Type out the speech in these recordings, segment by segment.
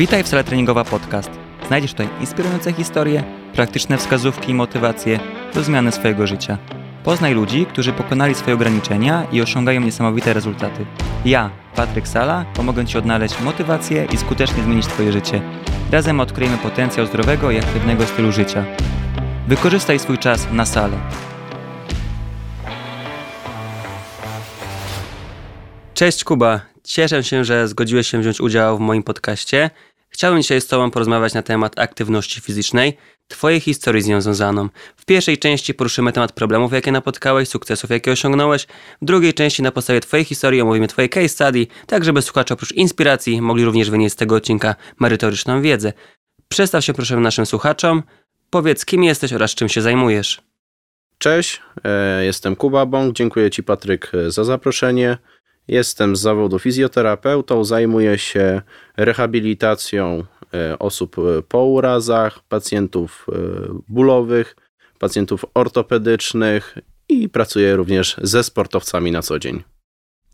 Witaj w Sala Treningowa Podcast. Znajdziesz tutaj inspirujące historie, praktyczne wskazówki i motywacje do zmiany swojego życia. Poznaj ludzi, którzy pokonali swoje ograniczenia i osiągają niesamowite rezultaty. Ja, Patryk Sala, pomogę Ci odnaleźć motywację i skutecznie zmienić Twoje życie. Razem odkryjemy potencjał zdrowego i aktywnego stylu życia. Wykorzystaj swój czas na salę. Cześć Kuba, cieszę się, że zgodziłeś się wziąć udział w moim podcaście. Chciałbym dzisiaj z Tobą porozmawiać na temat aktywności fizycznej, Twojej historii z nią związaną. W pierwszej części poruszymy temat problemów, jakie napotkałeś, sukcesów, jakie osiągnąłeś. W drugiej części na podstawie Twojej historii omówimy Twoje case study, tak żeby słuchacze oprócz inspiracji mogli również wynieść z tego odcinka merytoryczną wiedzę. Przedstaw się proszę naszym słuchaczom, powiedz kim jesteś oraz czym się zajmujesz. Cześć, e, jestem Kuba Bąk, dziękuję Ci Patryk e, za zaproszenie. Jestem z zawodu fizjoterapeutą, zajmuję się rehabilitacją e, osób e, po urazach, pacjentów e, bólowych, pacjentów ortopedycznych i pracuję również ze sportowcami na co dzień.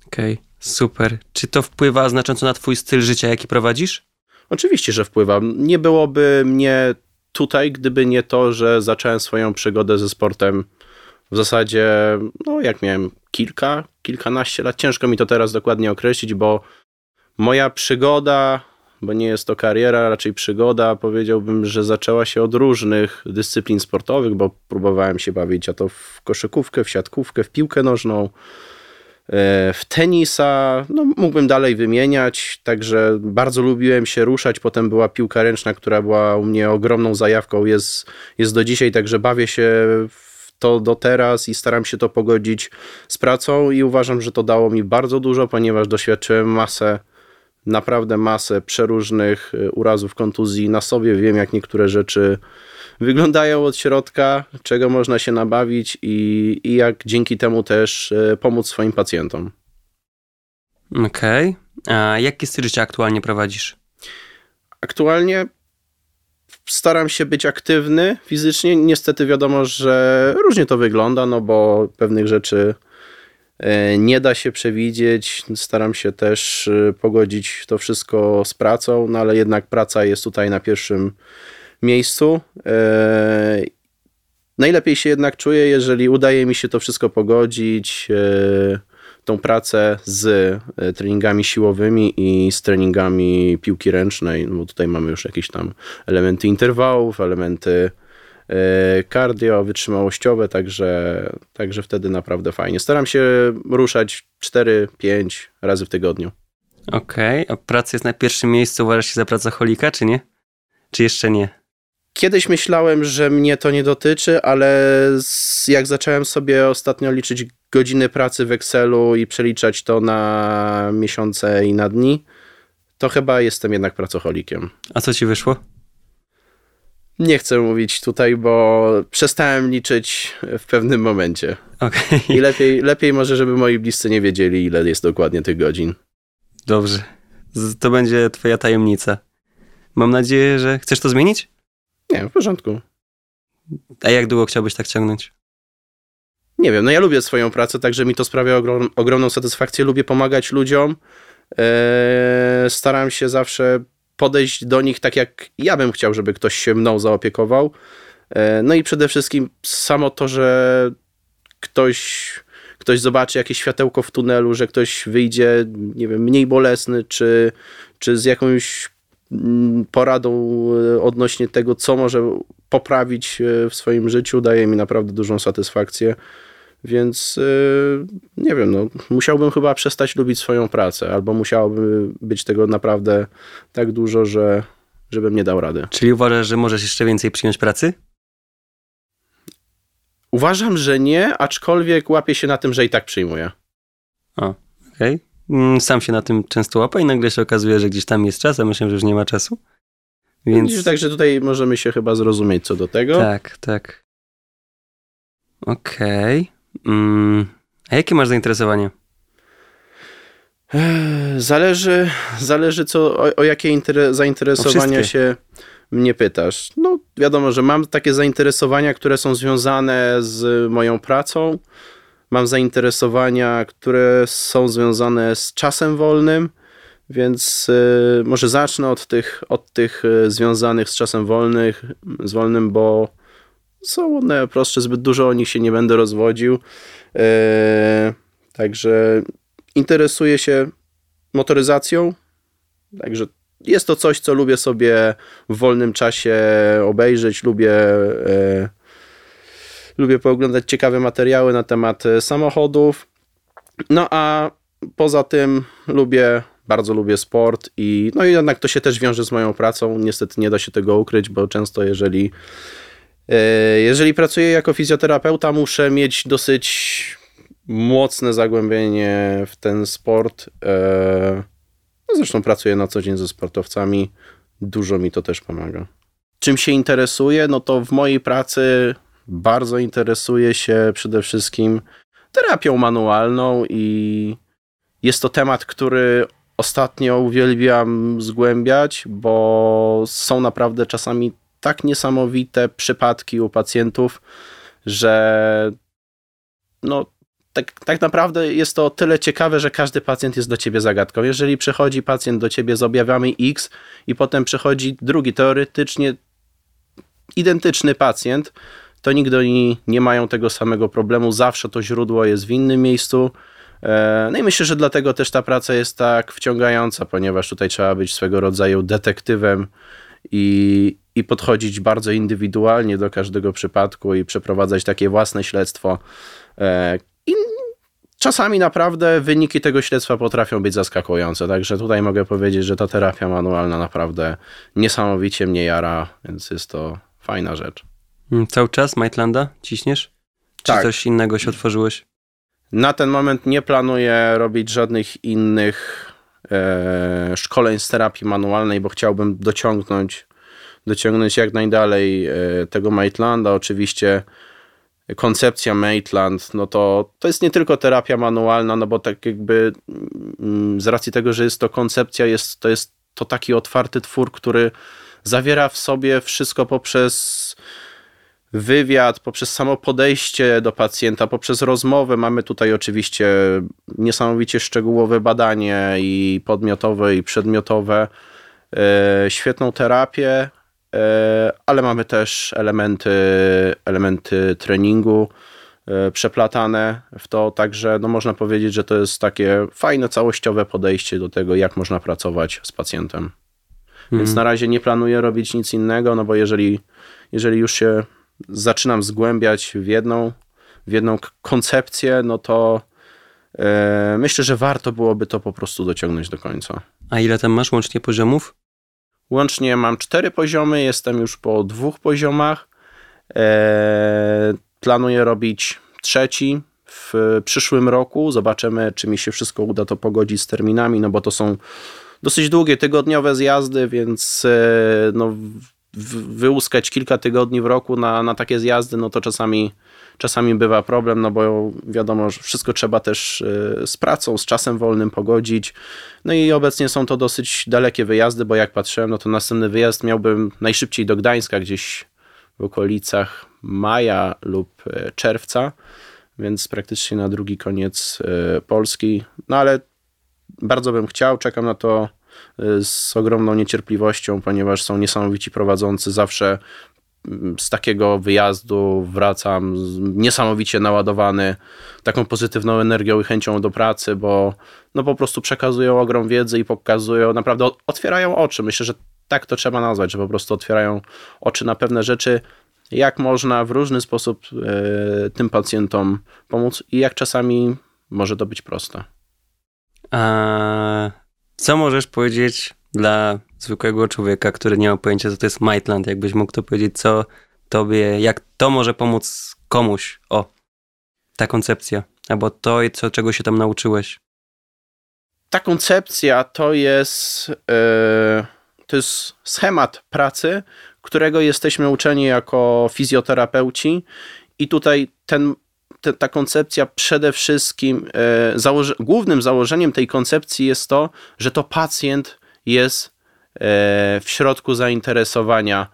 Okej, okay, super. Czy to wpływa znacząco na Twój styl życia, jaki prowadzisz? Oczywiście, że wpływa. Nie byłoby mnie tutaj, gdyby nie to, że zacząłem swoją przygodę ze sportem w zasadzie, no jak miałem kilka, kilkanaście lat, ciężko mi to teraz dokładnie określić, bo moja przygoda, bo nie jest to kariera, raczej przygoda, powiedziałbym, że zaczęła się od różnych dyscyplin sportowych, bo próbowałem się bawić, a to w koszykówkę, w siatkówkę, w piłkę nożną, e, w tenisa, no mógłbym dalej wymieniać, także bardzo lubiłem się ruszać, potem była piłka ręczna, która była u mnie ogromną zajawką, jest, jest do dzisiaj, także bawię się w to do teraz i staram się to pogodzić z pracą i uważam, że to dało mi bardzo dużo, ponieważ doświadczyłem masę, naprawdę masę przeróżnych y, urazów, kontuzji na sobie. Wiem, jak niektóre rzeczy wyglądają od środka, czego można się nabawić i, i jak dzięki temu też y, pomóc swoim pacjentom. Okej. Okay. A jaki styl życia aktualnie prowadzisz? Aktualnie staram się być aktywny fizycznie. Niestety wiadomo, że różnie to wygląda, no bo pewnych rzeczy e, nie da się przewidzieć. Staram się też e, pogodzić to wszystko z pracą, no ale jednak praca jest tutaj na pierwszym miejscu. E, najlepiej się jednak czuję, jeżeli udaje mi się to wszystko pogodzić tą pracę z e, treningami siłowymi i z treningami piłki ręcznej, no bo tutaj mamy już jakieś tam elementy interwałów, elementy e, cardio, wytrzymałościowe, także, także wtedy naprawdę fajnie. Staram się ruszać 4-5 razy w tygodniu. Okej, okay. a praca jest na pierwszym miejscu, uważasz się za pracocholika, czy nie? Czy jeszcze nie? Kiedyś myślałem, że mnie to nie dotyczy, ale jak zacząłem sobie ostatnio liczyć godziny pracy w Excelu i przeliczać to na miesiące i na dni, to chyba jestem jednak pracocholikiem. A co ci wyszło? Nie chcę mówić tutaj, bo przestałem liczyć w pewnym momencie. Okay. I lepiej, lepiej może, żeby moi bliscy nie wiedzieli, ile jest dokładnie tych godzin. Dobrze. To będzie twoja tajemnica. Mam nadzieję, że chcesz to zmienić? Nie, w porządku. A jak długo chciałbyś tak ciągnąć? Nie wiem, no ja lubię swoją pracę, także mi to sprawia ogrom, ogromną satysfakcję. Lubię pomagać ludziom. Eee, staram się zawsze podejść do nich tak, jak ja bym chciał, żeby ktoś się mną zaopiekował. Eee, no i przede wszystkim samo to, że ktoś, ktoś zobaczy jakieś światełko w tunelu, że ktoś wyjdzie, nie wiem, mniej bolesny, czy, czy z jakąś poradą e, odnośnie tego, co może poprawić e, w swoim życiu, daje mi naprawdę dużą satysfakcję. Więc e, nie wiem, no, musiałbym chyba przestać lubić swoją pracę, albo musiałoby być tego naprawdę tak dużo, że żebym nie dał rady. Czyli uważasz, że możesz jeszcze więcej przyjąć pracy? Uważam, że nie, aczkolwiek łapię się na tym, że i tak przyjmuję. O, okej. Okay. Mm, sam się na tym często łapę i nagle się okazuje, że gdzieś tam jest czas, a myślę, że już nie ma czasu. Więc... także tutaj możemy się chyba zrozumieć co do tego. Tak, tak. Okej. Okay. Mm, a jakie masz zainteresowanie? Zależy, zależy co, o, o jakie zainteresowania się mnie pytasz. No wiadomo, że mam takie zainteresowania, które są związane z moją pracą, mam zainteresowania, które są związane z czasem wolnym. Więc y, może zacznę od tych, od tych y, związanych z czasem wolnych, z wolnym, bo są one prostsze, zbyt dużo o nich się nie będę rozwodził. E, także interesuję się motoryzacją, także jest to coś, co lubię sobie w wolnym czasie obejrzeć, lubię lubię pooglądać ciekawe materiały na temat e, samochodów. No a poza tym lubię, bardzo lubię sport i no i jednak to się też wiąże z moją pracą. Niestety nie da się tego ukryć, bo często jeżeli e, jeżeli pracuję jako fizjoterapeuta, muszę mieć dosyć mocne zagłębienie w ten sport. E, no zresztą pracuję na co dzień ze sportowcami. Dużo mi to też pomaga. Czym się interesuję? No to w mojej pracy bardzo interesuję się przede wszystkim terapią manualną i jest to temat, który ostatnio uwielbiam zgłębiać, bo są naprawdę czasami tak niesamowite przypadki u pacjentów, że no tak, tak naprawdę jest to tyle ciekawe, że każdy pacjent jest do ciebie zagadką. Jeżeli przychodzi pacjent do ciebie z objawami X i potem przychodzi drugi, teoretycznie identyczny pacjent, to nigdy oni nie mają tego samego problemu. Zawsze to źródło jest w innym miejscu. E, no i myślę, że dlatego też ta praca jest tak wciągająca, ponieważ tutaj trzeba być swego rodzaju detektywem i, i podchodzić bardzo indywidualnie do każdego przypadku i przeprowadzać takie własne śledztwo. E, I czasami naprawdę wyniki tego śledztwa potrafią być zaskakujące. Także tutaj mogę powiedzieć, że ta terapia manualna naprawdę niesamowicie mnie jara, więc jest to fajna rzecz. Mm, cały czas Maitlanda ciśniesz? Czy Tak. coś innego się otworzyłeś? Na ten moment nie planuję robić żadnych innych e, szkoleń z terapii manualnej, bo chciałbym dociągnąć, dociągnąć jak najdalej e, tego Maitlanda. Oczywiście koncepcja Maitland, no to, to jest nie tylko terapia manualna, no bo tak jakby mm, z racji tego, że jest to koncepcja, jest, to jest to taki otwarty twór, który zawiera w sobie wszystko poprzez wywiad, poprzez samo podejście do pacjenta, poprzez rozmowę. Mamy tutaj oczywiście niesamowicie szczegółowe badanie i podmiotowe, i przedmiotowe, e, świetną terapię, e, ale mamy też elementy, elementy treningu e, przeplatane w to, także no można powiedzieć, że to jest takie fajne, całościowe podejście do tego, jak można pracować z pacjentem. Więc na razie nie planuję robić nic innego, no bo jeżeli, jeżeli już się zaczynam zgłębiać w jedną, w jedną koncepcję, no to e, myślę, że warto byłoby to po prostu dociągnąć do końca. A ile tam masz łącznie poziomów? Łącznie mam cztery poziomy, jestem już po dwóch poziomach. E, planuję robić trzeci w przyszłym roku. Zobaczymy, czy mi się wszystko uda to pogodzić z terminami, no bo to są dosyć długie, tygodniowe zjazdy, więc e, no, wyłuskać kilka tygodni w roku na, na takie zjazdy, no to czasami, czasami bywa problem, no bo wiadomo, że wszystko trzeba też e, z pracą, z czasem wolnym pogodzić. No i obecnie są to dosyć dalekie wyjazdy, bo jak patrzyłem, no to następny wyjazd miałbym najszybciej do Gdańska, gdzieś w okolicach maja lub e, czerwca, więc praktycznie na drugi koniec e, Polski. No ale bardzo bym chciał, czekam na to y, z ogromną niecierpliwością, ponieważ są niesamowici prowadzący. Zawsze mm, z takiego wyjazdu wracam niesamowicie naładowany taką pozytywną energią i chęcią do pracy, bo no po prostu przekazują ogrom wiedzy i pokazują, naprawdę otwierają oczy. Myślę, że tak to trzeba nazwać, że po prostu otwierają oczy na pewne rzeczy, jak można w różny sposób e, tym pacjentom pomóc i jak czasami może to być proste. A co możesz powiedzieć dla zwykłego człowieka, który nie ma pojęcia, co to jest Maitland? Jakbyś mógł to powiedzieć, co tobie, jak to może pomóc komuś? O, ta koncepcja, albo to, co, czego się tam nauczyłeś. ta koncepcja to jest, e, to jest schemat pracy, którego jesteśmy uczeni jako fizjoterapeuci i tutaj ten, te, ta koncepcja przede wszystkim, e, założy, głównym założeniem tej koncepcji jest to, że to pacjent jest e, w środku zainteresowania.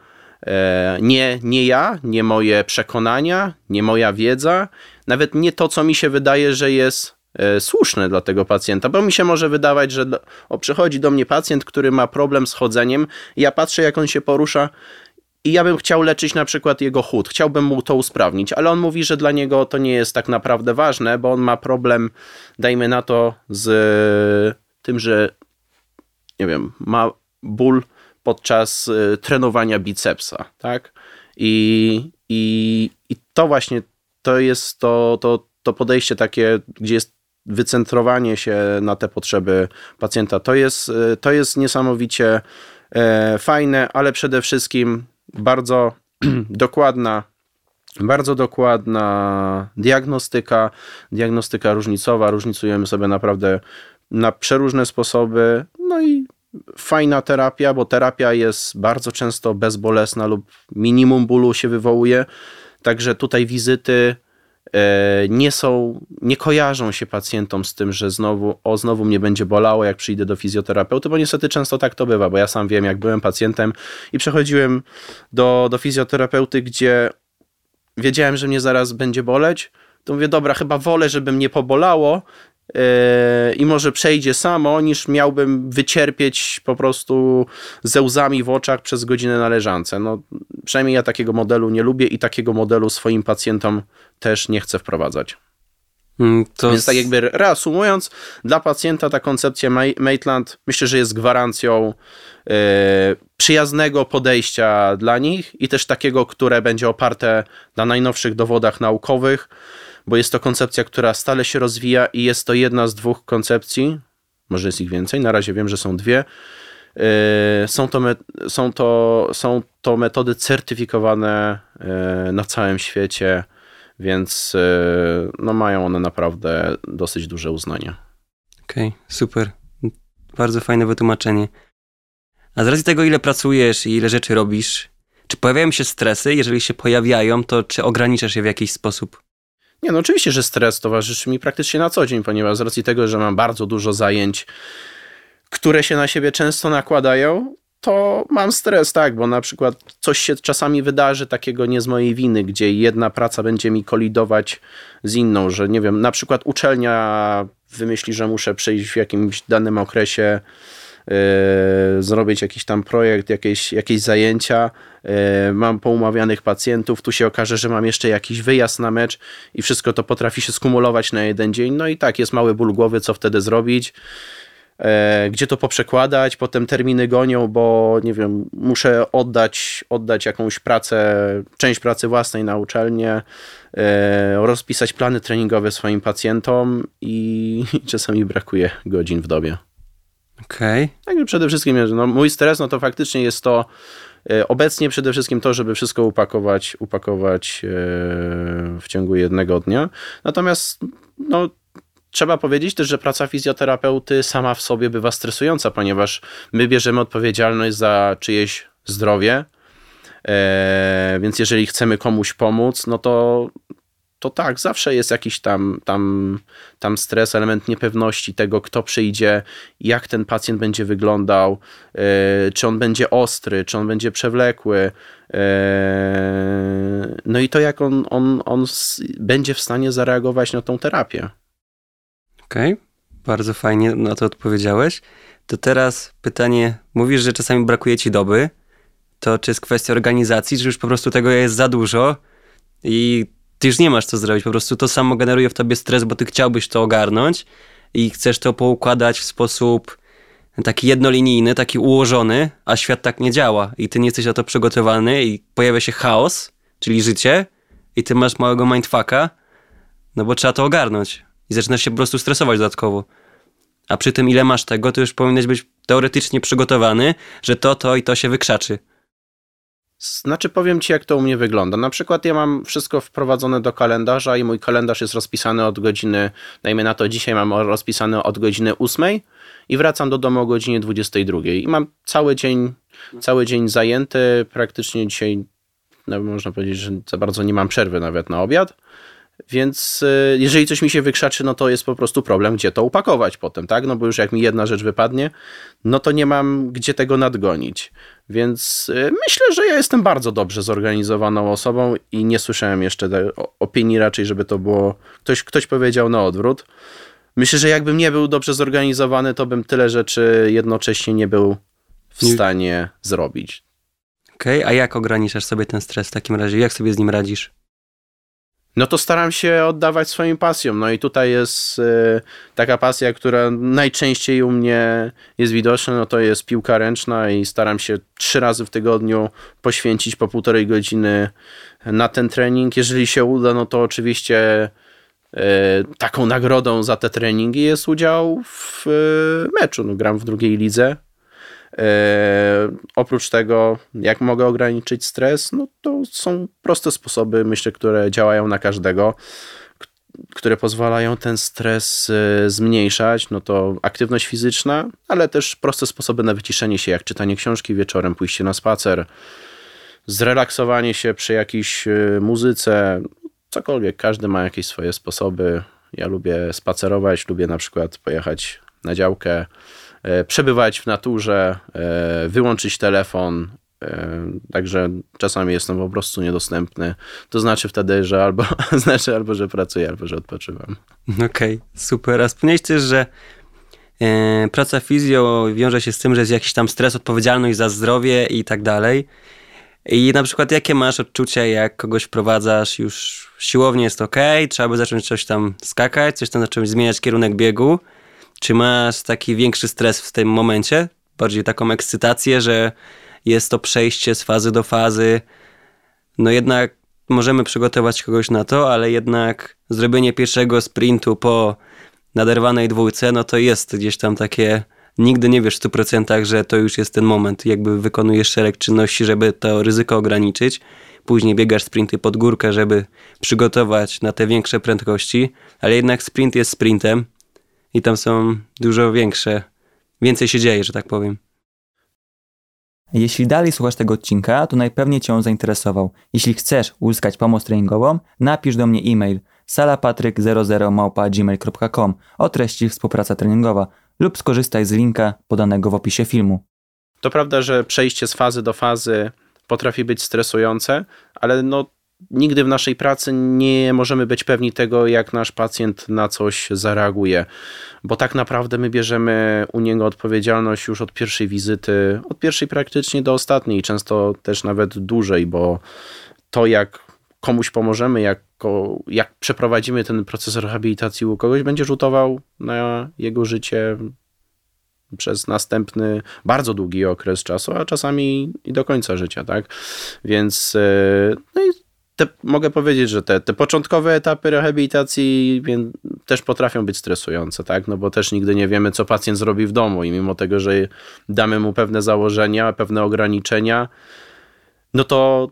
E, nie, nie ja, nie moje przekonania, nie moja wiedza, nawet nie to, co mi się wydaje, że jest słuszne dla tego pacjenta, bo mi się może wydawać, że o, przychodzi do mnie pacjent, który ma problem z chodzeniem, ja patrzę jak on się porusza i ja bym chciał leczyć na przykład jego chód, chciałbym mu to usprawnić, ale on mówi, że dla niego to nie jest tak naprawdę ważne, bo on ma problem, dajmy na to, z tym, że nie wiem, ma ból podczas y, trenowania bicepsa, tak? I, i, i to właśnie to jest to, to, to podejście takie, gdzie jest wycentrowanie się na te potrzeby pacjenta. To jest, y, to jest niesamowicie e, fajne, ale przede wszystkim bardzo dokładna bardzo dokładna diagnostyka, diagnostyka różnicowa. Różnicujemy sobie naprawdę na przeróżne sposoby. No i fajna terapia, bo terapia jest bardzo często bezbolesna lub minimum bólu się wywołuje. Także tutaj wizyty nie są, nie kojarzą się pacjentom z tym, że znowu, o znowu mnie będzie bolało, jak przyjdę do fizjoterapeuty, bo niestety często tak to bywa, bo ja sam wiem, jak byłem pacjentem i przechodziłem do, do fizjoterapeuty, gdzie wiedziałem, że mnie zaraz będzie boleć, to mówię, dobra, chyba wolę, żeby mnie pobolało, i może przejdzie samo, niż miałbym wycierpieć po prostu ze łzami w oczach przez godzinę na leżance. No, przynajmniej ja takiego modelu nie lubię i takiego modelu swoim pacjentom też nie chcę wprowadzać. Mm, to Więc tak jakby reasumując, dla pacjenta ta koncepcja Maitland myślę, że jest gwarancją yy, przyjaznego podejścia dla nich i też takiego, które będzie oparte na najnowszych dowodach naukowych, bo jest to koncepcja, która stale się rozwija i jest to jedna z dwóch koncepcji, może jest ich więcej, na razie wiem, że są dwie. E, są to, są to, są to metody certyfikowane e, na całym świecie, więc e, no, mają one naprawdę dosyć duże uznanie. Okej, okay, super. Bardzo fajne wytłumaczenie. A z racji tego, ile pracujesz i ile rzeczy robisz, czy pojawiają się stresy? Jeżeli się pojawiają, to czy ograniczasz je w jakiś sposób? Nie, no oczywiście, że stres towarzyszy mi praktycznie na co dzień, ponieważ z racji tego, że mam bardzo dużo zajęć, które się na siebie często nakładają, to mam stres, tak, bo na przykład coś się czasami wydarzy takiego nie z mojej winy, gdzie jedna praca będzie mi kolidować z inną, że nie wiem, na przykład uczelnia wymyśli, że muszę przyjść w jakimś danym okresie zrobić jakiś tam projekt, jakieś, jakieś zajęcia, e, mam poumawianych pacjentów, tu się okaże, że mam jeszcze jakiś wyjazd na mecz i wszystko to potrafi się skumulować na jeden dzień, no i tak, jest mały ból głowy, co wtedy zrobić e, gdzie to poprzekładać, potem terminy gonią, bo nie wiem, muszę oddać, oddać jakąś pracę, część pracy własnej na uczelnię, rozpisać plany treningowe swoim pacjentom i czasami brakuje godzin w dobie. Okej. Okay. Także przede wszystkim no, mój stres, no to faktycznie jest to e, obecnie przede wszystkim to, żeby wszystko upakować, upakować e, w ciągu jednego dnia. Natomiast no, trzeba powiedzieć też, że praca fizjoterapeuty sama w sobie bywa stresująca, ponieważ my bierzemy odpowiedzialność za czyjeś zdrowie, e, więc jeżeli chcemy komuś pomóc, no to to tak, zawsze jest jakiś tam, tam, tam stres, element niepewności tego, kto przyjdzie, jak ten pacjent będzie wyglądał, yy, czy on będzie ostry, czy on będzie przewlekły. Yy, no i to, jak on, on, on będzie w stanie zareagować na tą terapię. Okej, okay. bardzo fajnie na to odpowiedziałeś. To teraz pytanie, mówisz, że czasami brakuje ci doby, to czy jest kwestia organizacji, czy już po prostu tego jest za dużo i ty już nie masz co zrobić, po prostu to samo generuje w tobie stres, bo ty chciałbyś to ogarnąć i chcesz to poukładać w sposób taki jednolinijny, taki ułożony, a świat tak nie działa i ty nie jesteś na to przygotowany i pojawia się chaos, czyli życie i ty masz małego mindfucka, no bo trzeba to ogarnąć i zaczynasz się po prostu stresować dodatkowo. A przy tym ile masz tego, to już powinieneś być teoretycznie przygotowany, że to, to i to się wykrzaczy. Znaczy, powiem ci, jak to u mnie wygląda. Na przykład, ja mam wszystko wprowadzone do kalendarza i mój kalendarz jest rozpisany od godziny, dajmy na to, dzisiaj mam rozpisany od godziny 8 i wracam do domu o godzinie 22. I mam cały dzień, cały dzień zajęty. Praktycznie dzisiaj, no, można powiedzieć, że za bardzo nie mam przerwy nawet na obiad. Więc y, jeżeli coś mi się wykrzaczy, no to jest po prostu problem, gdzie to upakować potem, tak? No bo już jak mi jedna rzecz wypadnie, no to nie mam gdzie tego nadgonić. Więc y, myślę, że ja jestem bardzo dobrze zorganizowaną osobą i nie słyszałem jeszcze opinii raczej, żeby to było. Ktoś, ktoś powiedział na odwrót. myślę, że jakbym nie był dobrze zorganizowany, to bym tyle rzeczy jednocześnie nie był w Nie- stanie zrobić. Okej, a jak ograniczasz sobie ten stres w takim razie? Jak sobie z nim radzisz? No to staram się oddawać swoim pasjom. No i tutaj jest e, taka pasja, która najczęściej u mnie jest widoczna, no to jest piłka ręczna i staram się trzy razy w tygodniu poświęcić po półtorej godziny na ten trening. Jeżeli się uda, no to oczywiście e, taką nagrodą za te treningi jest udział w e, meczu. No, gram w drugiej lidze. E, oprócz tego, jak mogę ograniczyć stres, no to są proste sposoby, myślę, które działają na każdego, które pozwalają ten stres e, zmniejszać. No to aktywność fizyczna, ale też proste sposoby na wyciszenie się, jak czytanie książki wieczorem, pójście na spacer, zrelaksowanie się przy jakiejś e, muzyce, cokolwiek. Każdy ma jakieś swoje sposoby. Ja lubię spacerować, lubię na przykład pojechać na działkę, przebywać w naturze, e, wyłączyć telefon. e, Także czasami jestem po prostu niedostępny. To znaczy wtedy, że albo, znaczy albo że pracuję, albo że odpoczywam. Okej, super. A wspomniałeś też, że e, praca fizjo wiąże się z tym, że jest jakiś tam stres, odpowiedzialność za zdrowie i tak dalej. I na przykład jakie masz odczucia, jak kogoś wprowadzasz już siłownie jest ok, trzeba by zacząć coś tam skakać, coś tam zacząć zmieniać kierunek biegu. Czy masz taki większy stres w tym momencie? Bardziej taką ekscytację, że jest to przejście z fazy do fazy. No jednak możemy przygotować kogoś na to, ale jednak zrobienie pierwszego sprintu po naderwanej dwójce, no to jest gdzieś tam takie, nigdy nie wiesz w 100%, że to już jest ten moment, jakby wykonujesz szereg czynności, żeby to ryzyko ograniczyć. Później biegasz sprinty pod górkę, żeby przygotować na te większe prędkości, ale jednak sprint jest sprintem i tam są dużo większe, więcej się dzieje, że tak powiem. Jeśli dalej słuchasz tego odcinka, to najpewniej Cię on zainteresował. Jeśli chcesz uzyskać pomoc treningową, napisz do mnie e-mail salapatryk00małpa.gmail.com o treści współpraca treningowa lub skorzystaj z linka podanego w opisie filmu. To prawda, że przejście z fazy do fazy potrafi być stresujące, ale no, nigdy w naszej pracy nie możemy być pewni tego, jak nasz pacjent na coś zareaguje, bo tak naprawdę my bierzemy u niego odpowiedzialność już od pierwszej wizyty, od pierwszej praktycznie do ostatniej, często też nawet dłużej, bo to jak komuś pomożemy, jak, jak przeprowadzimy ten proces rehabilitacji u kogoś, będzie rzutował na jego życie przez następny bardzo długi okres czasu, a czasami i do końca życia, tak? Więc e, no i te, mogę powiedzieć, że te, te początkowe etapy rehabilitacji też potrafią być stresujące, tak? No bo też nigdy nie wiemy, co pacjent zrobi w domu i mimo tego, że damy mu pewne założenia, pewne ograniczenia, no to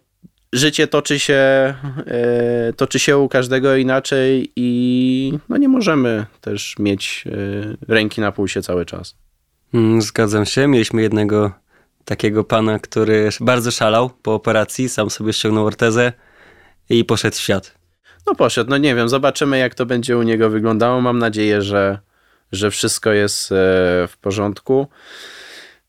życie toczy się, e, toczy się u każdego inaczej i no nie możemy też mieć e, ręki na pulsie cały czas. Mm, Zgadzam się. Mieliśmy jednego takiego pana, który bardzo szalał po operacji, sam sobie ściągnął ortezę i poszedł w świat. No poszedł, no nie wiem, zobaczymy jak to będzie u niego wyglądało. Mam nadzieję, że, że wszystko jest e, w porządku.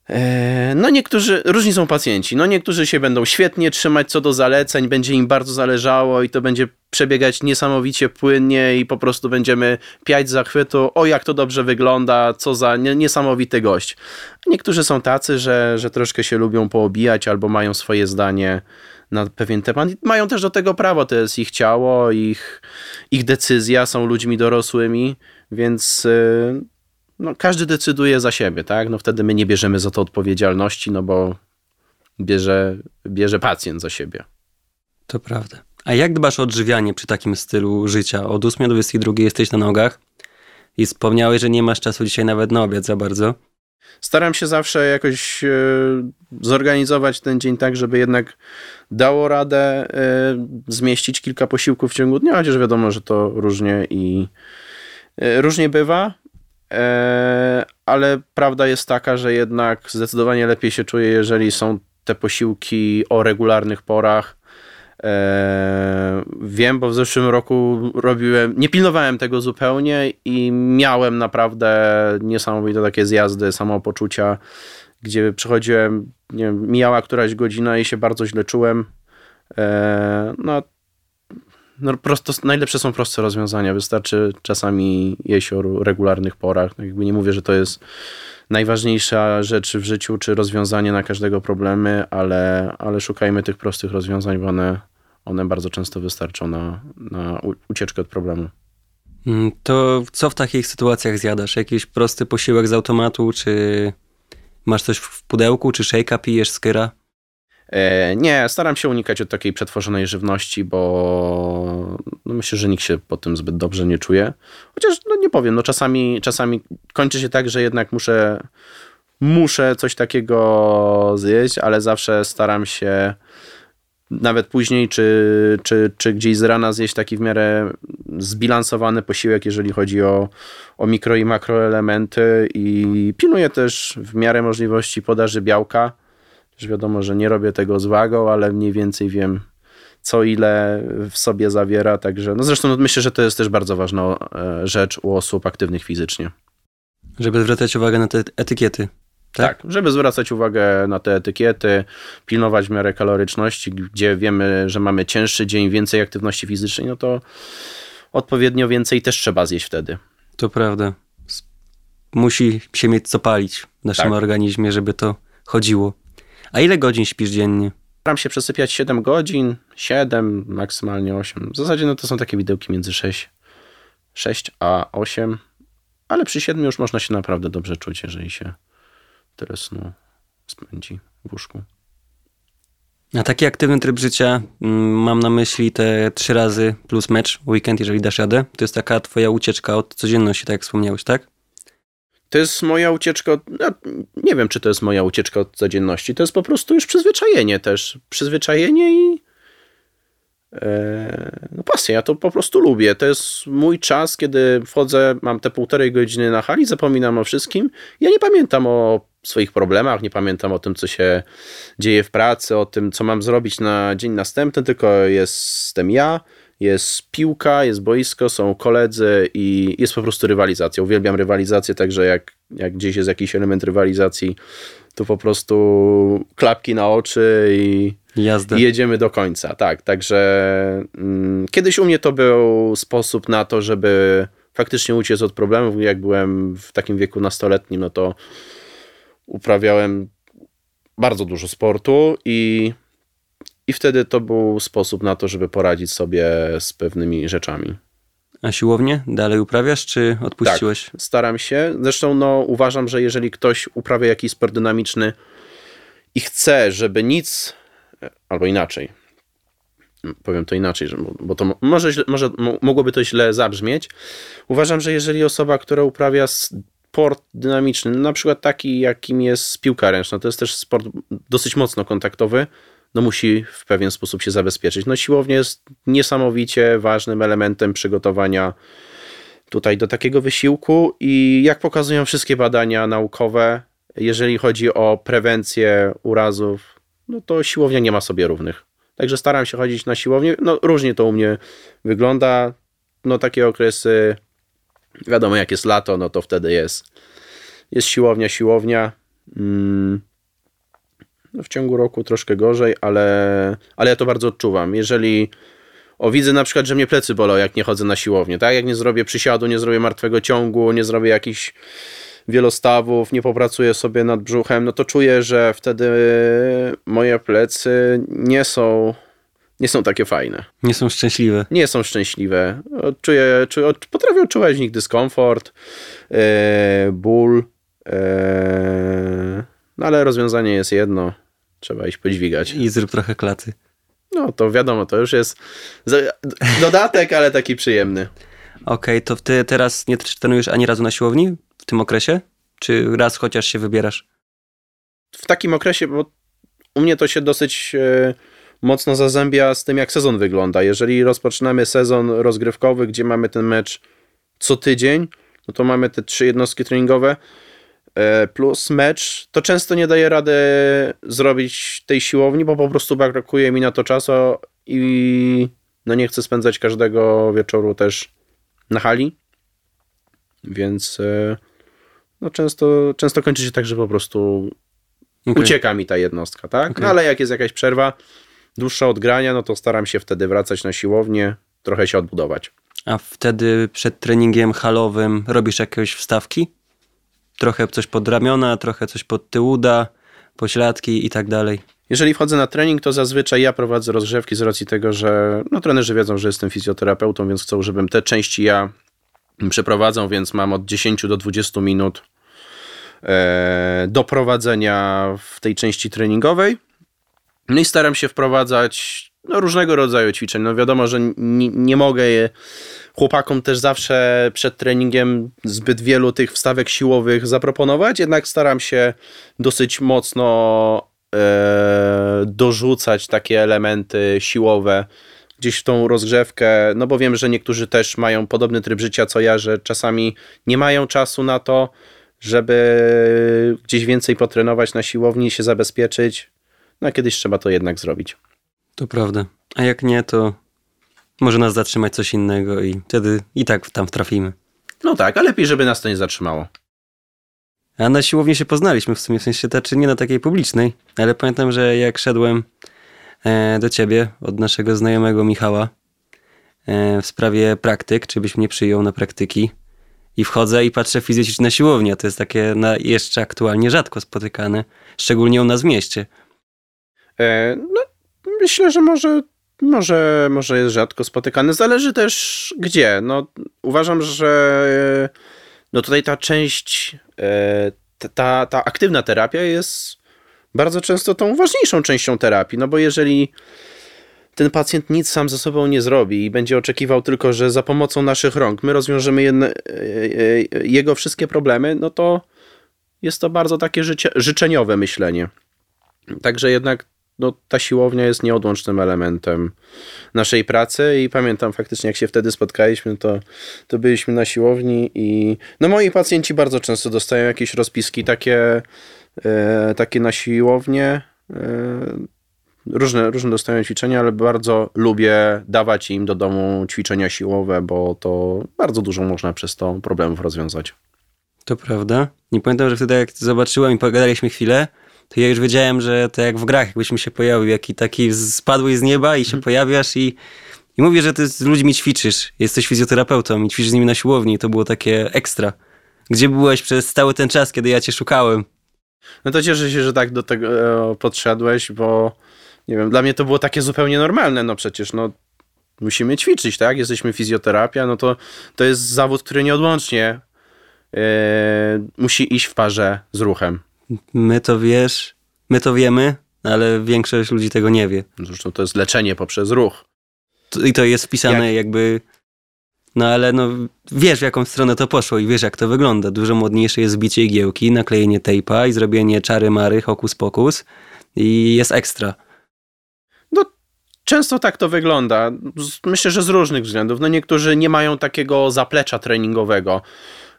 E, No niektórzy, różni są pacjenci, no niektórzy się będą świetnie trzymać co do zaleceń, będzie im bardzo zależało i to będzie przebiegać niesamowicie płynnie i po prostu będziemy piać zachwytu, o jak to dobrze wygląda, co za nie- niesamowity gość. Niektórzy są tacy, że, że troszkę się lubią poobijać albo mają swoje zdanie na pewien temat. Mają też do tego prawo, to jest ich ciało, ich, ich decyzja, są ludźmi dorosłymi, więc y, no, każdy decyduje za siebie, tak? No wtedy my nie bierzemy za to odpowiedzialności, no bo bierze, bierze pacjent za siebie. To prawda. A jak dbasz o odżywianie przy takim stylu życia? Od 8 do 22 jesteś na nogach i wspomniałeś, że nie masz czasu dzisiaj nawet na obiad za bardzo. Staram się zawsze jakoś e, zorganizować ten dzień tak, żeby jednak dało radę e, zmieścić kilka posiłków w ciągu dnia, chociaż wiadomo, że to różnie i e, różnie bywa. Ale prawda jest taka, że jednak zdecydowanie lepiej się czuję, jeżeli są te posiłki o regularnych porach. E, wiem, bo w zeszłym roku robiłem, nie pilnowałem tego zupełnie i miałem naprawdę niesamowite takie zjazdy samopoczucia, gdzie przychodziłem, nie wiem, mijała któraś godzina i się bardzo źle czułem. E, no, no prosto, najlepsze są proste rozwiązania. Wystarczy czasami jeść o regularnych porach. No jakby nie mówię, że to jest najważniejsza rzecz w życiu, czy rozwiązanie na każdego problemy, ale, ale szukajmy tych prostych rozwiązań, bo one, one bardzo często wystarczą na, na ucieczkę od problemu. Mm, to co w takich sytuacjach zjadasz? Jakiś prosty posiłek z automatu, czy masz coś w pudełku, czy szejka pijesz z kyra? E, nie, staram się unikać od takiej przetworzonej żywności, bo no myślę, że nikt się po tym zbyt dobrze nie czuje. Chociaż, no nie powiem, no czasami, czasami kończy się tak, że jednak muszę, muszę coś takiego zjeść, ale zawsze staram się nawet później, czy, czy, czy gdzieś z rana zjeść taki w miarę zbilansowany posiłek, jeżeli chodzi o, o mikro i makroelementy i pilnuję też w miarę możliwości podaży białka, już wiadomo, że nie robię tego z wagą, ale mniej więcej wiem, co ile w sobie zawiera. Także, no zresztą myślę, że to jest też bardzo ważna e, rzecz u osób aktywnych fizycznie. Żeby zwracać uwagę na te etykiety. Tak? tak, żeby zwracać uwagę na te etykiety, pilnować w miarę kaloryczności, gdzie wiemy, że mamy cięższy dzień, więcej aktywności fizycznej, no to odpowiednio więcej też trzeba zjeść wtedy. To prawda. Musi się mieć co palić w naszym tak. organizmie, żeby to chodziło. A ile godzin śpisz dziennie? Staram się przesypiać 7 godzin, 7, maksymalnie 8. W zasadzie no to są takie widełki między 6, 6 a 8, ale przy 7 już można się naprawdę dobrze czuć, jeżeli się tyle snu spędzi w łóżku. A taki aktywny tryb życia, mm, mam na myśli te trzy razy plus mecz, weekend, jeżeli dasz radę, to jest taka twoja ucieczka od codzienności, tak jak wspomniałeś, tak? To jest moja ucieczka, od, no, nie wiem, czy to jest moja ucieczka od codzienności, to jest po prostu już przyzwyczajenie też. Przyzwyczajenie i e, no pasja, ja to po prostu lubię. To jest mój czas, kiedy wchodzę, mam te półtorej godziny na hali, zapominam o wszystkim. Ja nie pamiętam o swoich problemach, nie pamiętam o tym, co się dzieje w pracy, o tym, co mam zrobić na dzień następny, tylko jestem ja, jest piłka, jest boisko, są koledzy i jest po prostu rywalizacja. Uwielbiam rywalizację, także jak, jak gdzieś jest jakiś element rywalizacji, to po prostu klapki na oczy i, i jedziemy do końca. Tak, także mm, kiedyś u mnie to był sposób na to, żeby faktycznie uciec od problemów. Jak byłem w takim wieku nastoletnim, no to uprawiałem bardzo dużo sportu i i wtedy to był sposób na to, żeby poradzić sobie z pewnymi rzeczami. A siłownię dalej uprawiasz, czy odpuściłeś? Tak, staram się. Zresztą no, uważam, że jeżeli ktoś uprawia jakiś sport dynamiczny i chce, żeby nic, albo inaczej, powiem to inaczej, bo to może, może mogłoby to źle zabrzmieć. Uważam, że jeżeli osoba, która uprawia sport dynamiczny, na przykład taki, jakim jest piłka ręczna, to jest też sport dosyć mocno kontaktowy, no musi w pewien sposób się zabezpieczyć. No siłownia jest niesamowicie ważnym elementem przygotowania tutaj do takiego wysiłku i jak pokazują wszystkie badania naukowe, jeżeli chodzi o prewencję urazów, no to siłownia nie ma sobie równych. Także staram się chodzić na siłownię. No różnie to u mnie wygląda. No takie okresy, wiadomo jak jest lato, no to wtedy jest, jest siłownia, siłownia. Hmm w ciągu roku troszkę gorzej, ale, ale ja to bardzo odczuwam. Jeżeli o, widzę na przykład, że mnie plecy bolą, jak nie chodzę na siłownię, tak? Jak nie zrobię przysiadu, nie zrobię martwego ciągu, nie zrobię jakichś wielostawów, nie popracuję sobie nad brzuchem, no to czuję, że wtedy moje plecy nie są nie są takie fajne. Nie są szczęśliwe. Nie są szczęśliwe. Czuję, czuję potrafię odczuwać w nich dyskomfort, yy, ból, yy, no ale rozwiązanie jest jedno. Trzeba iść podźwigać. I zrób trochę klaty. No to wiadomo, to już jest dodatek, ale taki przyjemny. Okej, okay, to ty teraz nie trenujesz ani razu na siłowni w tym okresie? Czy raz chociaż się wybierasz? W takim okresie, bo u mnie to się dosyć e, mocno zazębia z tym, jak sezon wygląda. Jeżeli rozpoczynamy sezon rozgrywkowy, gdzie mamy ten mecz co tydzień, no to mamy te trzy jednostki treningowe, E, plus mecz, to często nie daje rady zrobić tej siłowni, bo po prostu brakuje mi na to czasu i no nie chcę spędzać każdego wieczoru też na hali, więc e, no często, często kończy się tak, że po prostu okay. ucieka mi ta jednostka, tak? Okay. No ale jak jest jakaś przerwa, dłuższa odgrania, no to staram się wtedy wracać na siłownię trochę się odbudować. A wtedy przed treningiem halowym robisz jakieś wstawki? Trochę coś pod ramiona, trochę coś pod tył uda, pośladki i tak dalej. Jeżeli wchodzę na trening, to zazwyczaj ja prowadzę rozgrzewki z racji tego, że no, trenerzy wiedzą, że jestem fizjoterapeutą, więc chcą, żebym te części ja przeprowadzał, więc mam od 10 do 20 minut e, do prowadzenia w tej części treningowej. No i staram się wprowadzać no, różnego rodzaju ćwiczeń. No wiadomo, że nie, nie mogę je chłopakom też zawsze przed treningiem zbyt wielu tych wstawek siłowych zaproponować, jednak staram się dosyć mocno e, dorzucać takie elementy siłowe gdzieś w tą rozgrzewkę, no bo wiem, że niektórzy też mają podobny tryb życia co ja, że czasami nie mają czasu na to, żeby gdzieś więcej potrenować na siłowni, się zabezpieczyć. No a kiedyś trzeba to jednak zrobić. To prawda. A jak nie, to może nas zatrzymać coś innego i wtedy i tak tam trafimy. No tak, a lepiej, żeby nas to nie zatrzymało. A na siłowni się poznaliśmy w sumie, w sensie taczy nie na takiej publicznej, ale pamiętam, że jak szedłem e, do ciebie od naszego znajomego Michała e, w sprawie praktyk, czy byś mnie przyjął na praktyki i wchodzę i patrzę fizycznie na siłownię, to jest takie na, jeszcze aktualnie rzadko spotykane, szczególnie u nas w mieście. E, no, myślę, że może może, może jest rzadko spotykany. Zależy też gdzie. No, uważam, że no tutaj ta część, e, ta, ta aktywna terapia jest bardzo często tą ważniejszą częścią terapii, no bo jeżeli ten pacjent nic sam ze sobą nie zrobi i będzie oczekiwał tylko, że za pomocą naszych rąk my rozwiążemy jedne, e, jego wszystkie problemy, no to jest to bardzo takie życie, życzeniowe myślenie. Także jednak no, ta siłownia jest nieodłącznym elementem naszej pracy i pamiętam faktycznie, jak się wtedy spotkaliśmy, to, to byliśmy na siłowni i no moi pacjenci bardzo często dostają jakieś rozpiski takie, e, takie na siłownię. E, różne, różne dostają ćwiczenia, ale bardzo lubię dawać im do domu ćwiczenia siłowe, bo to bardzo dużo można przez to problemów rozwiązać. To prawda. Nie pamiętam, że wtedy jak zobaczyłem i pogadaliśmy chwilę, to ja już wiedziałem, że to jak w grach, jakbyś mi się pojawił, jaki taki spadłeś z nieba i się hmm. pojawiasz i, i mówię, że ty z ludźmi ćwiczysz. Jesteś fizjoterapeutą i ćwiczysz z nimi na siłowni. To było takie ekstra. Gdzie byłeś przez cały ten czas, kiedy ja cię szukałem? No to cieszę się, że tak do tego e, podszedłeś, bo nie wiem, dla mnie to było takie zupełnie normalne. No przecież, no musimy ćwiczyć, tak? Jesteśmy fizjoterapia, no to to jest zawód, który nieodłącznie e, musi iść w parze z ruchem. My to wiesz, my to wiemy, ale większość ludzi tego nie wie. Zresztą to jest leczenie poprzez ruch. I to jest wpisane jak... jakby... No ale no, wiesz w jaką stronę to poszło i wiesz jak to wygląda. Dużo modniejsze jest zbicie igiełki, naklejenie tejpa i zrobienie czary mary, hokus pokus i jest ekstra. No często tak to wygląda. Myślę, że z różnych względów. No niektórzy nie mają takiego zaplecza treningowego.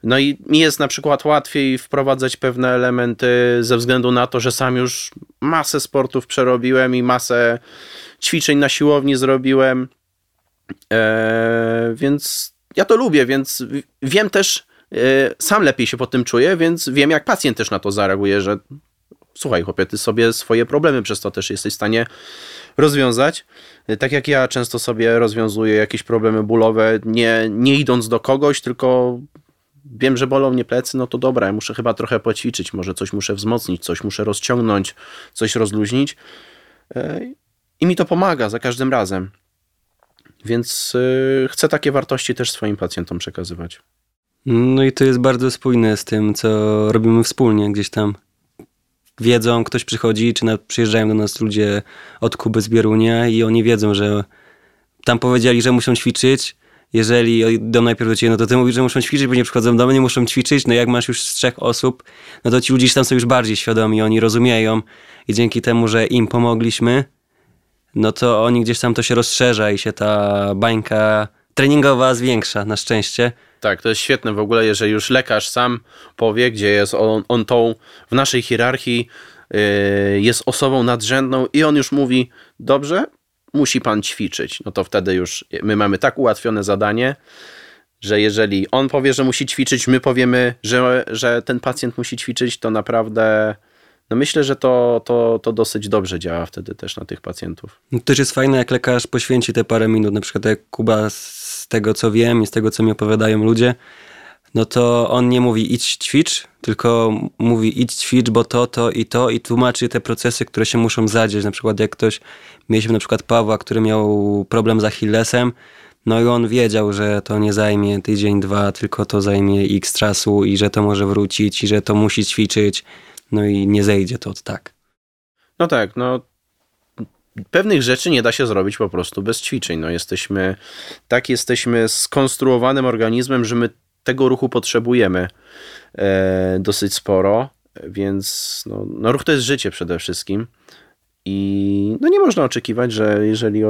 No i mi jest na przykład łatwiej wprowadzać pewne elementy ze względu na to, że sam już masę sportów przerobiłem i masę ćwiczeń na siłowni zrobiłem. Eee, więc ja to lubię, więc wiem też, e, sam lepiej się po tym czuję, więc wiem, jak pacjent też na to zareaguje, że słuchaj, chłopie, ty sobie swoje problemy przez to też jesteś w stanie rozwiązać. Tak jak ja często sobie rozwiązuję jakieś problemy bólowe, nie, nie idąc do kogoś, tylko wiem, że bolą mnie plecy, no to dobra, ja muszę chyba trochę poćwiczyć, może coś muszę wzmocnić, coś muszę rozciągnąć, coś rozluźnić. E, I mi to pomaga za każdym razem. Więc e, chcę takie wartości też swoim pacjentom przekazywać. No i to jest bardzo spójne z tym, co robimy wspólnie gdzieś tam. Wiedzą, ktoś przychodzi, czy przyjeżdżają do nas ludzie od Kuby z Bierunia i oni wiedzą, że tam powiedzieli, że muszą ćwiczyć, jeżeli idą najpierw do ciebie, no to ty mówisz, że muszą ćwiczyć, bo nie przychodzą do mnie, nie muszą ćwiczyć. No jak masz już z trzech osób, no to ci ludzie tam są już bardziej świadomi, oni rozumieją i dzięki temu, że im pomogliśmy, no to oni gdzieś tam to się rozszerza i się ta bańka treningowa zwiększa, na szczęście. Tak, to jest świetne w ogóle, jeżeli już lekarz sam powie, gdzie jest on, on tą w naszej hierarchii, yy, jest osobą nadrzędną i on już mówi, dobrze, musi pan ćwiczyć. No to wtedy już my mamy tak ułatwione zadanie, że jeżeli on powie, że musi ćwiczyć, my powiemy, że, że ten pacjent musi ćwiczyć, to naprawdę, no myślę, że to, to, to dosyć dobrze działa wtedy też na tych pacjentów. No też jest fajne, jak lekarz poświęci te parę minut, na przykład jak Kuba z tego co wiem i z tego co mi opowiadają ludzie, no to on nie mówi idź ćwicz, tylko mówi idź ćwicz, bo to, to i to i tłumaczy te procesy, które się muszą zadzieć. Na przykład jak ktoś, mieliśmy na przykład Pawła, który miał problem z Achillesem, no i on wiedział, że to nie zajmie tydzień, dwa, tylko to zajmie x czasu i że to może wrócić i że to musi ćwiczyć, no i nie zejdzie to od tak. No tak, no pewnych rzeczy nie da się zrobić po prostu bez ćwiczeń. No jesteśmy, tak jesteśmy skonstruowanym organizmem, że my tego ruchu potrzebujemy e, dosyć sporo, więc no, no, ruch to jest życie przede wszystkim i no nie można oczekiwać, że jeżeli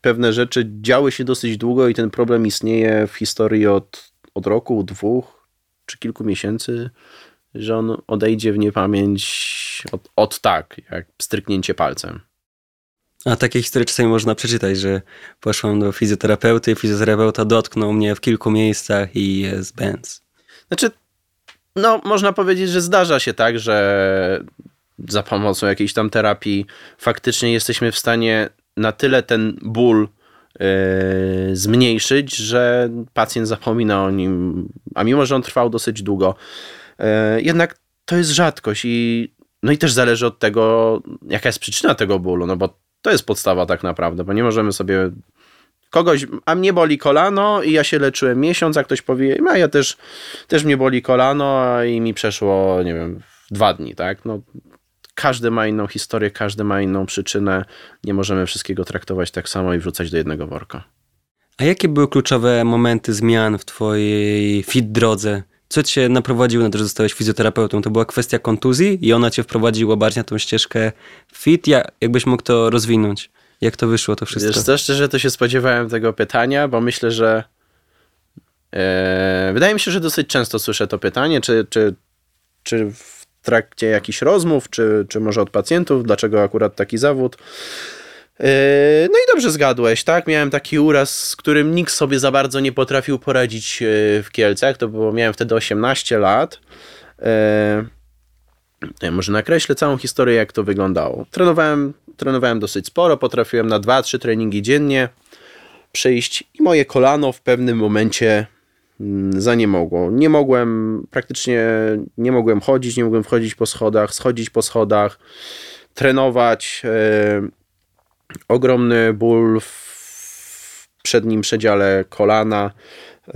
pewne rzeczy działy się dosyć długo i ten problem istnieje w historii od, od roku, dwóch czy kilku miesięcy, że on odejdzie w niepamięć od, od tak, jak stryknięcie palcem. A takie historie czasami można przeczytać, że poszłam do fizjoterapeuty fizjoterapeuta dotknął mnie w kilku miejscach i jest bęc. Znaczy, no można powiedzieć, że zdarza się tak, że za pomocą jakiejś tam terapii faktycznie jesteśmy w stanie na tyle ten ból yy, zmniejszyć, że pacjent zapomina o nim, a mimo, że on trwał dosyć długo. Yy, jednak to jest rzadkość i no i też zależy od tego, jaka jest przyczyna tego bólu, no bo to jest podstawa tak naprawdę, bo nie możemy sobie kogoś, a mnie boli kolano i ja się leczyłem miesiąc, a ktoś powie, a ja też, też mnie boli kolano i mi przeszło, nie wiem, dwa dni, tak? No, każdy ma inną historię, każdy ma inną przyczynę. Nie możemy wszystkiego traktować tak samo i wrzucać do jednego worka. A jakie były kluczowe momenty zmian w twojej fit drodze? Co cię naprowadziło na to, że zostałeś fizjoterapeutą? To była kwestia kontuzji i ona cię wprowadziła bardziej na tą ścieżkę fit? Ja, jakbyś mógł to rozwinąć? Jak to wyszło to wszystko? Wiesz co, szczerze to się spodziewałem tego pytania, bo myślę, że e, wydaje mi się, że dosyć często słyszę to pytanie, czy, czy, czy w trakcie jakichś rozmów, czy, czy może od pacjentów, dlaczego akurat taki zawód. E, no i dobrze zgadłeś, tak? Miałem taki uraz, z którym nikt sobie za bardzo nie potrafił poradzić e, w Kielcach. To było, miałem wtedy 18 lat. E, ja może nakreślę całą historię, jak to wyglądało. Trenowałem, trenowałem dosyć sporo, potrafiłem na 2-3 treningi dziennie przyjść i moje kolano w pewnym momencie mm, zaniemogło. Nie mogłem, praktycznie nie mogłem chodzić, nie mogłem wchodzić po schodach, schodzić po schodach, trenować. Yy, ogromny ból w przednim przedziale kolana. Yy,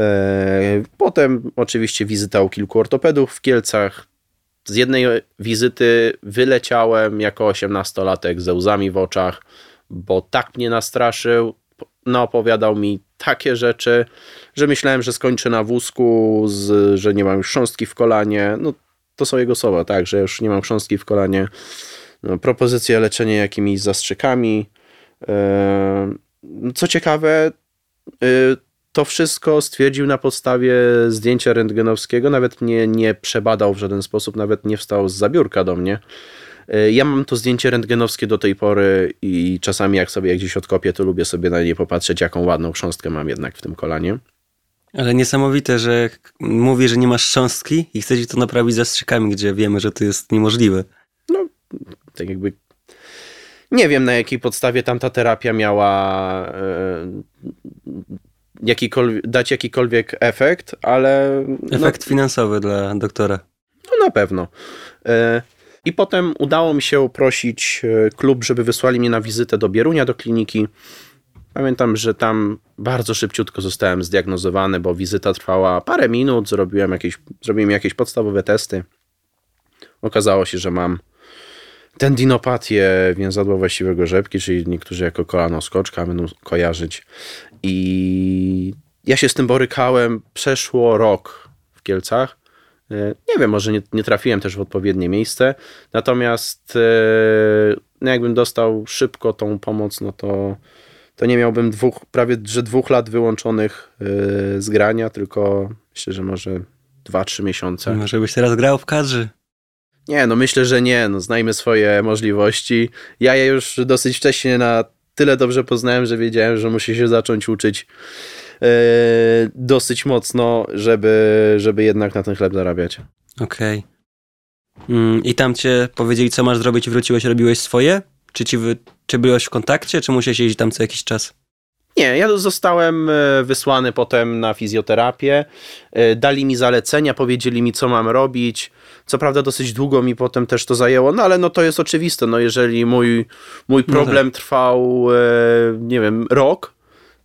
potem oczywiście wizyta u kilku ortopedów w Kielcach z jednej wizyty wyleciałem jako 18-latek ze łzami w oczach, bo tak mnie nastraszył, no opowiadał mi takie rzeczy, że myślałem, że skończę na wózku, z, że nie mam już chrząstki w kolanie. No to są jego słowa, tak, że już nie mam chrząstki w kolanie. No, propozycje leczenia jakimiś zastrzykami. Co ciekawe, y, to wszystko stwierdził na podstawie zdjęcia rentgenowskiego, nawet mnie nie przebadał w żaden sposób, nawet nie wstał z zabiórka do mnie. E, ja mam to zdjęcie rentgenowskie do tej pory i czasami jak sobie gdzieś odkopię, to lubię sobie na nie popatrzeć, jaką ładną chrząstkę mam jednak w tym kolanie. Ale niesamowite, że mówi, że nie masz chrząstki i chcesz to naprawić zastrzykami, gdzie wiemy, że to jest niemożliwe. No, tak jakby nie wiem na jakiej podstawie tamta terapia miała e, jakikolwiek, dać jakikolwiek efekt, ale... No- efekt no, finansowy dla doktora. No na pewno. E, I potem udało mi się prosić e, klub, żeby wysłali mnie na wizytę do Bierunia, do kliniki. Pamiętam, że tam bardzo szybciutko zostałem zdiagnozowany, bo wizyta trwała parę minut, zrobiłem jakieś, zrobiłem jakieś podstawowe testy. Okazało się, że mam tendinopatię więzadła właściwego rzepki, czyli niektórzy jako kolano skoczka będą kojarzyć. I ja się z tym borykałem, przeszło rok w Kielcach. E, nie wiem, może nie, nie trafiłem też w odpowiednie miejsce, natomiast e, no jakbym dostał szybko tą pomoc, no to, to nie miałbym dwóch, prawie że dwóch lat wyłączonych e, z grania, tylko myślę, że może dwa, trzy miesiące. Może byś teraz grał w kadrze? Nie, no myślę, że nie. No, znajmy swoje możliwości. Ja je już dosyć wcześnie na tyle dobrze poznałem, że wiedziałem, że muszę się zacząć uczyć yy, dosyć mocno, żeby, żeby jednak na ten chleb zarabiać. Okej. Okay. Mm, I tam cię powiedzieli, co masz zrobić wróciłeś, robiłeś swoje? Czy, ci wy, czy byłeś w kontakcie, czy musiałeś jeździć tam co jakiś czas? Nie, ja zostałem e, wysłany potem na fizjoterapię. E, dali mi zalecenia, powiedzieli mi, co mam robić. Co prawda dosyć długo mi potem też to zajęło, no ale no to jest oczywiste. No jeżeli mój, mój No problem trwał, e, nie wiem, rok,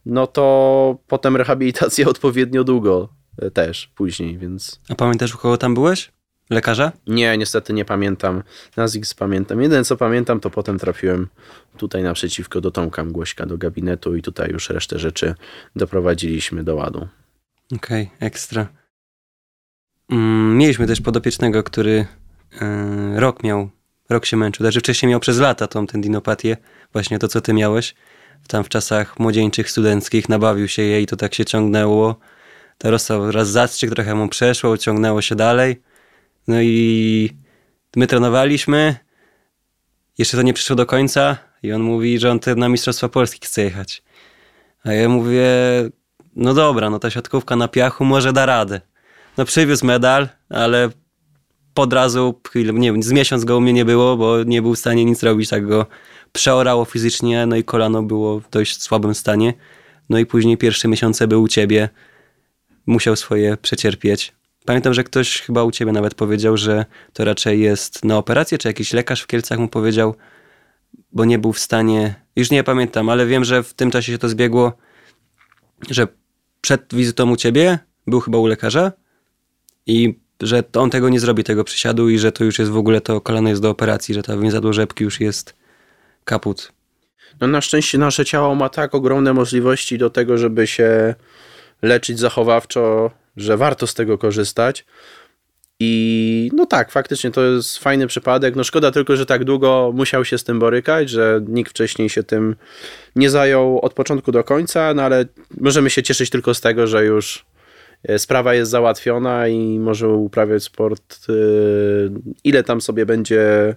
no to potem rehabilitacja odpowiednio długo też później, więc A pamiętasz, u kogo tam byłeś? Lekarza? nie, niestety nie pamiętam. Nazwisk pamiętam. Jedyne co pamiętam, to potem trafiłem tutaj naprzeciwko do Tomka Mgłośka, do gabinetu i tutaj już resztę rzeczy doprowadziliśmy do ładu. Okej, ekstra. Mm, mieliśmy też podopiecznego, który e, rok miał, rok się męczył. Znaczy wcześniej miał przez lata tą tendinopatię, właśnie to, co ty miałeś. Tam w czasach młodzieńczych, studenckich nabawił się jej, to tak się ciągnęło. Rozstał raz zastrzyk, trochę mu przeszło, ciągnęło się dalej. No i my trenowaliśmy, jeszcze to nie przyszło do końca i on mówi, że on na Mistrzostwa Polski chce jechać. A ja mówię, no dobra, no ta siatkówka na piachu może da radę. No przywiózł medal, ale od razu, nie wiem, z miesiąc go u mnie nie było, bo nie był w stanie nic robić, tak go przeorało fizycznie, no i kolano było w dość słabym stanie. No i później pierwsze miesiące był u ciebie, musiał swoje przecierpieć. Pamiętam, że ktoś chyba u ciebie nawet powiedział, że to raczej jest na operację, czy jakiś lekarz w Kielcach mu powiedział, bo nie był w stanie, już nie pamiętam, ale wiem, że w tym czasie się to zbiegło, że przed wizytą u ciebie był chyba u lekarza i że on tego nie zrobi, tego przysiadu i że to już jest w ogóle to kolano jest do operacji, że ta więzadło rzepki już jest kaput. No na szczęście nasze ciało ma tak ogromne możliwości do tego, żeby się leczyć zachowawczo, że warto z tego korzystać. I no tak, faktycznie to jest fajny przypadek. No szkoda tylko, że tak długo musiał się z tym borykać, że nikt wcześniej się tym nie zajął od początku do końca, no ale możemy się cieszyć tylko z tego, że już e, sprawa jest załatwiona i może uprawiać sport e, ile tam sobie będzie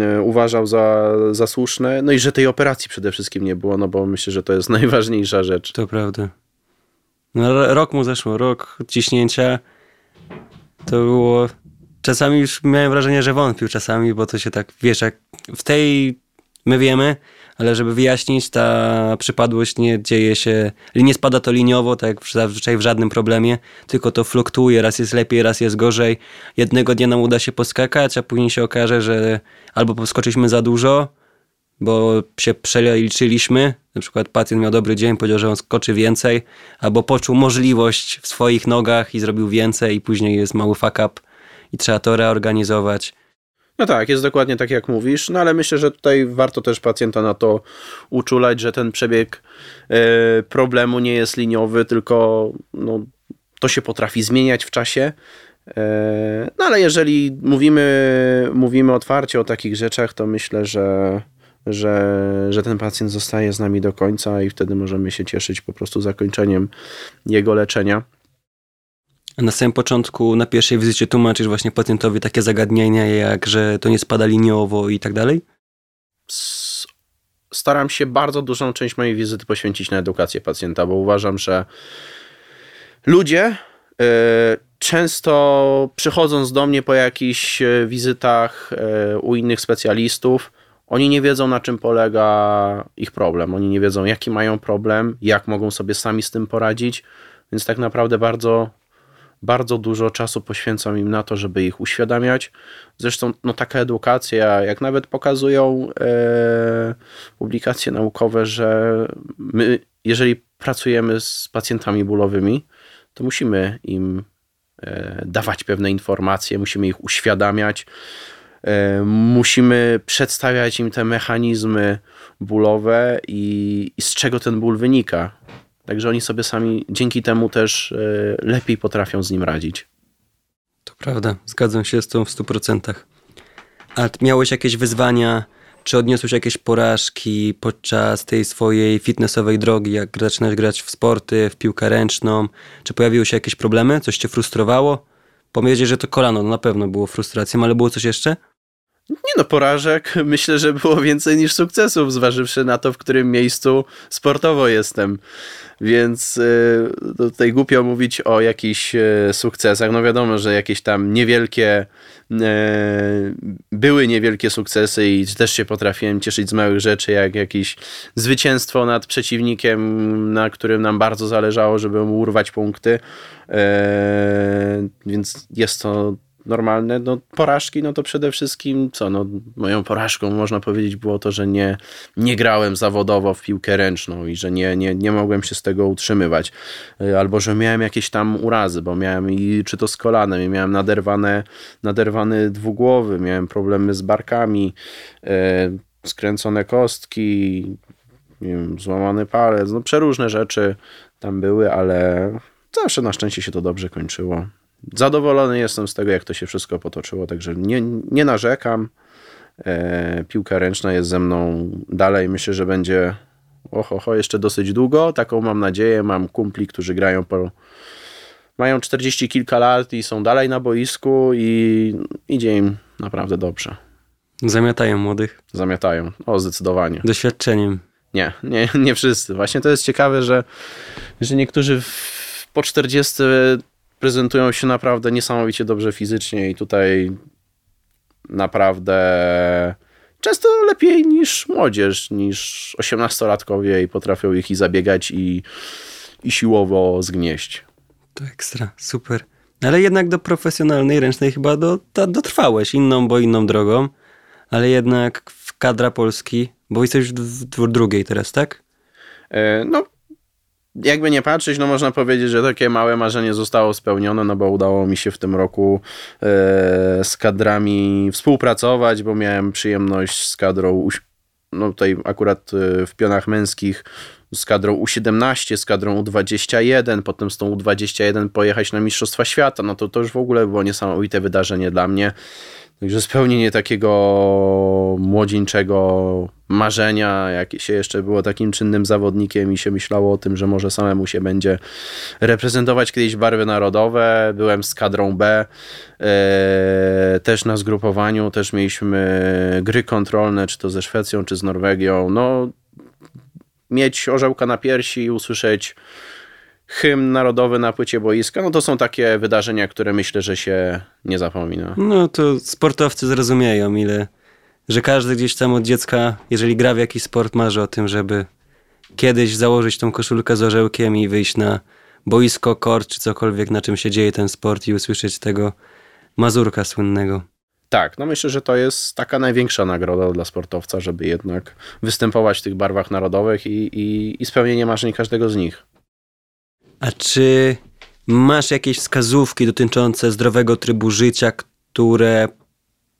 e, uważał za, za słuszne. No i że tej operacji przede wszystkim nie było, no bo myślę, że to jest najważniejsza rzecz. To prawda. No, ro- rok mu zeszło, rok ciśnięcia. To było. Czasami już miałem wrażenie, że wątpił czasami, bo to się tak, wiesz, jak w tej my wiemy, ale żeby wyjaśnić, ta przypadłość nie dzieje się, nie spada to liniowo, tak jak zazwyczaj w żadnym problemie, tylko to fluktuuje, raz jest lepiej, raz jest gorzej. Jednego dnia nam uda się poskakać, a później się okaże, że albo poskoczyliśmy za dużo, bo się przeliczyliśmy. Na przykład pacjent miał dobry dzień, powiedział, że on skoczy więcej, albo poczuł możliwość w swoich nogach i zrobił więcej, i później jest mały fuck up i trzeba to reorganizować. No tak, jest dokładnie tak jak mówisz, no ale myślę, że tutaj warto też pacjenta na to uczulać, że ten przebieg e, problemu nie jest liniowy, tylko no, to się potrafi zmieniać w czasie. E, No ale jeżeli mówimy, mówimy otwarcie o takich rzeczach, to myślę, że, że, że ten pacjent zostaje z nami do końca i wtedy możemy się cieszyć po prostu zakończeniem jego leczenia. Na samym początku, na pierwszej wizycie tłumaczysz właśnie pacjentowi takie zagadnienia, jak że to nie spada liniowo i tak dalej? staram się bardzo dużą część mojej wizyty poświęcić na edukację pacjenta, bo uważam, że ludzie e, często przychodząc do mnie po jakichś e, wizytach e, u innych specjalistów, oni nie wiedzą na czym polega ich problem, oni nie wiedzą jaki mają problem, jak mogą sobie sami z tym poradzić, więc tak naprawdę bardzo bardzo dużo czasu poświęcam im na to, żeby ich uświadamiać. Zresztą no, taka edukacja, jak nawet pokazują e, publikacje naukowe, że my, jeżeli pracujemy z pacjentami bólowymi, to musimy im e, dawać pewne informacje, musimy ich uświadamiać, musimy przedstawiać im te mechanizmy bólowe i, i z czego ten ból wynika. Także oni sobie sami dzięki temu też e, lepiej potrafią z nim radzić. To prawda, zgadzam się z tą w 100%. A miałeś jakieś wyzwania, czy odniosłeś jakieś porażki podczas tej swojej fitnessowej drogi, jak zaczynałeś grać w sporty, w piłkę ręczną? Czy pojawiły się jakieś problemy? Coś cię frustrowało? Powiedzieć, że to kolano, no na pewno było frustracją, ale było coś jeszcze? Nie no, porażek myślę, że było więcej niż sukcesów, zważywszy na to, w którym miejscu sportowo jestem. Więc y, tutaj głupio mówić o jakichś y, sukcesach. No wiadomo, że jakieś tam niewielkie y, były niewielkie sukcesy i też się potrafiłem cieszyć z małych rzeczy, jak jakieś zwycięstwo nad przeciwnikiem, na którym nam bardzo zależało, żeby mu urwać punkty. Więc jest to normalne. No, porażki, no to przede wszystkim co, no, moją porażką można powiedzieć było to, że nie, nie grałem zawodowo w piłkę ręczną i że nie, nie, nie mogłem się z tego utrzymywać. E, albo, że miałem jakieś tam urazy, bo miałem i czy to z kolanem, i miałem naderwane, naderwany dwugłowy, miałem problemy z barkami, e, skręcone kostki, wiem, złamany palec, no przeróżne rzeczy tam były, ale zawsze na szczęście się to dobrze kończyło zadowolony jestem z tego, jak to się wszystko potoczyło, także nie, nie narzekam. E, piłka ręczna jest ze mną dalej. Myślę, że będzie oho, oho, jeszcze dosyć długo. Taką mam nadzieję. Mam kumpli, którzy grają po. Mają 40 kilka lat i są dalej na boisku i idzie im naprawdę dobrze. Zamiatają młodych. Zamiatają, o zdecydowanie. Doświadczeniem. Nie, nie, nie wszyscy. Właśnie to jest ciekawe, że, że niektórzy w, po 40 prezentują się naprawdę niesamowicie dobrze fizycznie i tutaj naprawdę często lepiej niż młodzież, niż osiemnastolatkowie i potrafią ich i zabiegać i, i siłowo zgnieść. To ekstra, super. Ale jednak do profesjonalnej ręcznej chyba do, do, dotrwałeś inną, bo inną drogą, ale jednak w kadra Polski, bo jesteś w, w drugiej teraz, tak? E, no, jakby nie patrzeć, no można powiedzieć, że takie małe marzenie zostało spełnione, no bo udało mi się w tym roku e, z kadrami współpracować, bo miałem przyjemność z kadrą, no tutaj akurat e, w pionach męskich z kadrą U17, z kadrą U21, potem z tą U21 pojechać na Mistrzostwa Świata, no to to już w ogóle było niesamowite wydarzenie dla mnie. Także spełnienie takiego młodzieńczego marzenia, jak się jeszcze było takim czynnym zawodnikiem i się myślało o tym, że może samemu się będzie reprezentować kiedyś barwy narodowe. Byłem z kadrą B, e, też na zgrupowaniu, też mieliśmy gry kontrolne, czy to ze Szwecją, czy z Norwegią. No, mieć orzełka na piersi i usłyszeć hymn narodowy na płycie boiska, no to są takie wydarzenia, które myślę, że się nie zapomina. No to sportowcy zrozumieją, ile, że każdy gdzieś tam od dziecka, jeżeli gra w jakiś sport, marzy o tym, żeby kiedyś założyć tą koszulkę z orzełkiem i wyjść na boisko, kort czy cokolwiek, na czym się dzieje ten sport i usłyszeć tego mazurka słynnego. Tak, no myślę, że to jest taka największa nagroda dla sportowca, żeby jednak występować w tych barwach narodowych i, i, i spełnienie marzeń każdego z nich. A czy masz jakieś wskazówki dotyczące zdrowego trybu życia, które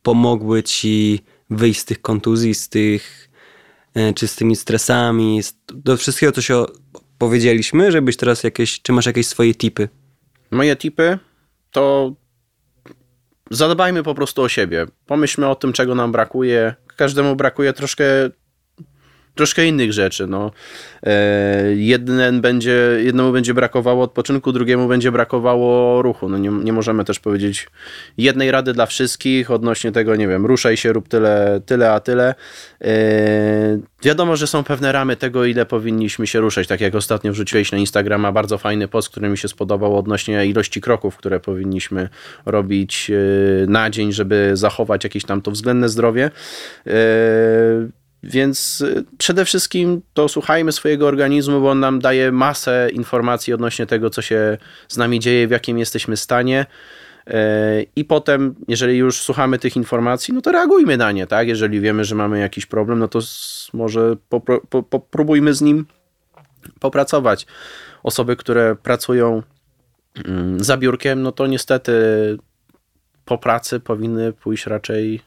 pomogły ci wyjść z tych kontuzji, z tych, e, czy z tymi stresami, do wszystkiego, co się powiedzieliśmy, żebyś teraz jakieś, czy masz jakieś swoje tipy? Moje tipy to zadbajmy po prostu o siebie. Pomyślmy o tym, czego nam brakuje. Każdemu brakuje troszkę troszkę innych rzeczy. No. E, jeden będzie, jednemu będzie brakowało odpoczynku, drugiemu będzie brakowało ruchu. No nie, nie możemy też powiedzieć jednej rady dla wszystkich odnośnie tego, nie wiem, ruszaj się, rób tyle, tyle a tyle. E, wiadomo, że są pewne ramy tego, ile powinniśmy się ruszać. Tak jak ostatnio wrzuciłeś na Instagrama bardzo fajny post, który mi się spodobał odnośnie ilości kroków, które powinniśmy robić e, na dzień, żeby zachować jakieś tam to względne zdrowie. Więc y, przede wszystkim to słuchajmy swojego organizmu, bo on nam daje masę informacji odnośnie tego, co się z nami dzieje, w jakim jesteśmy stanie. E, I potem, jeżeli już słuchamy tych informacji, no to reagujmy na nie, tak? Jeżeli wiemy, że mamy jakiś problem, no to może popróbujmy z nim popracować. Osoby, które pracują mm, za biurkiem, no to niestety po pracy powinny pójść raczej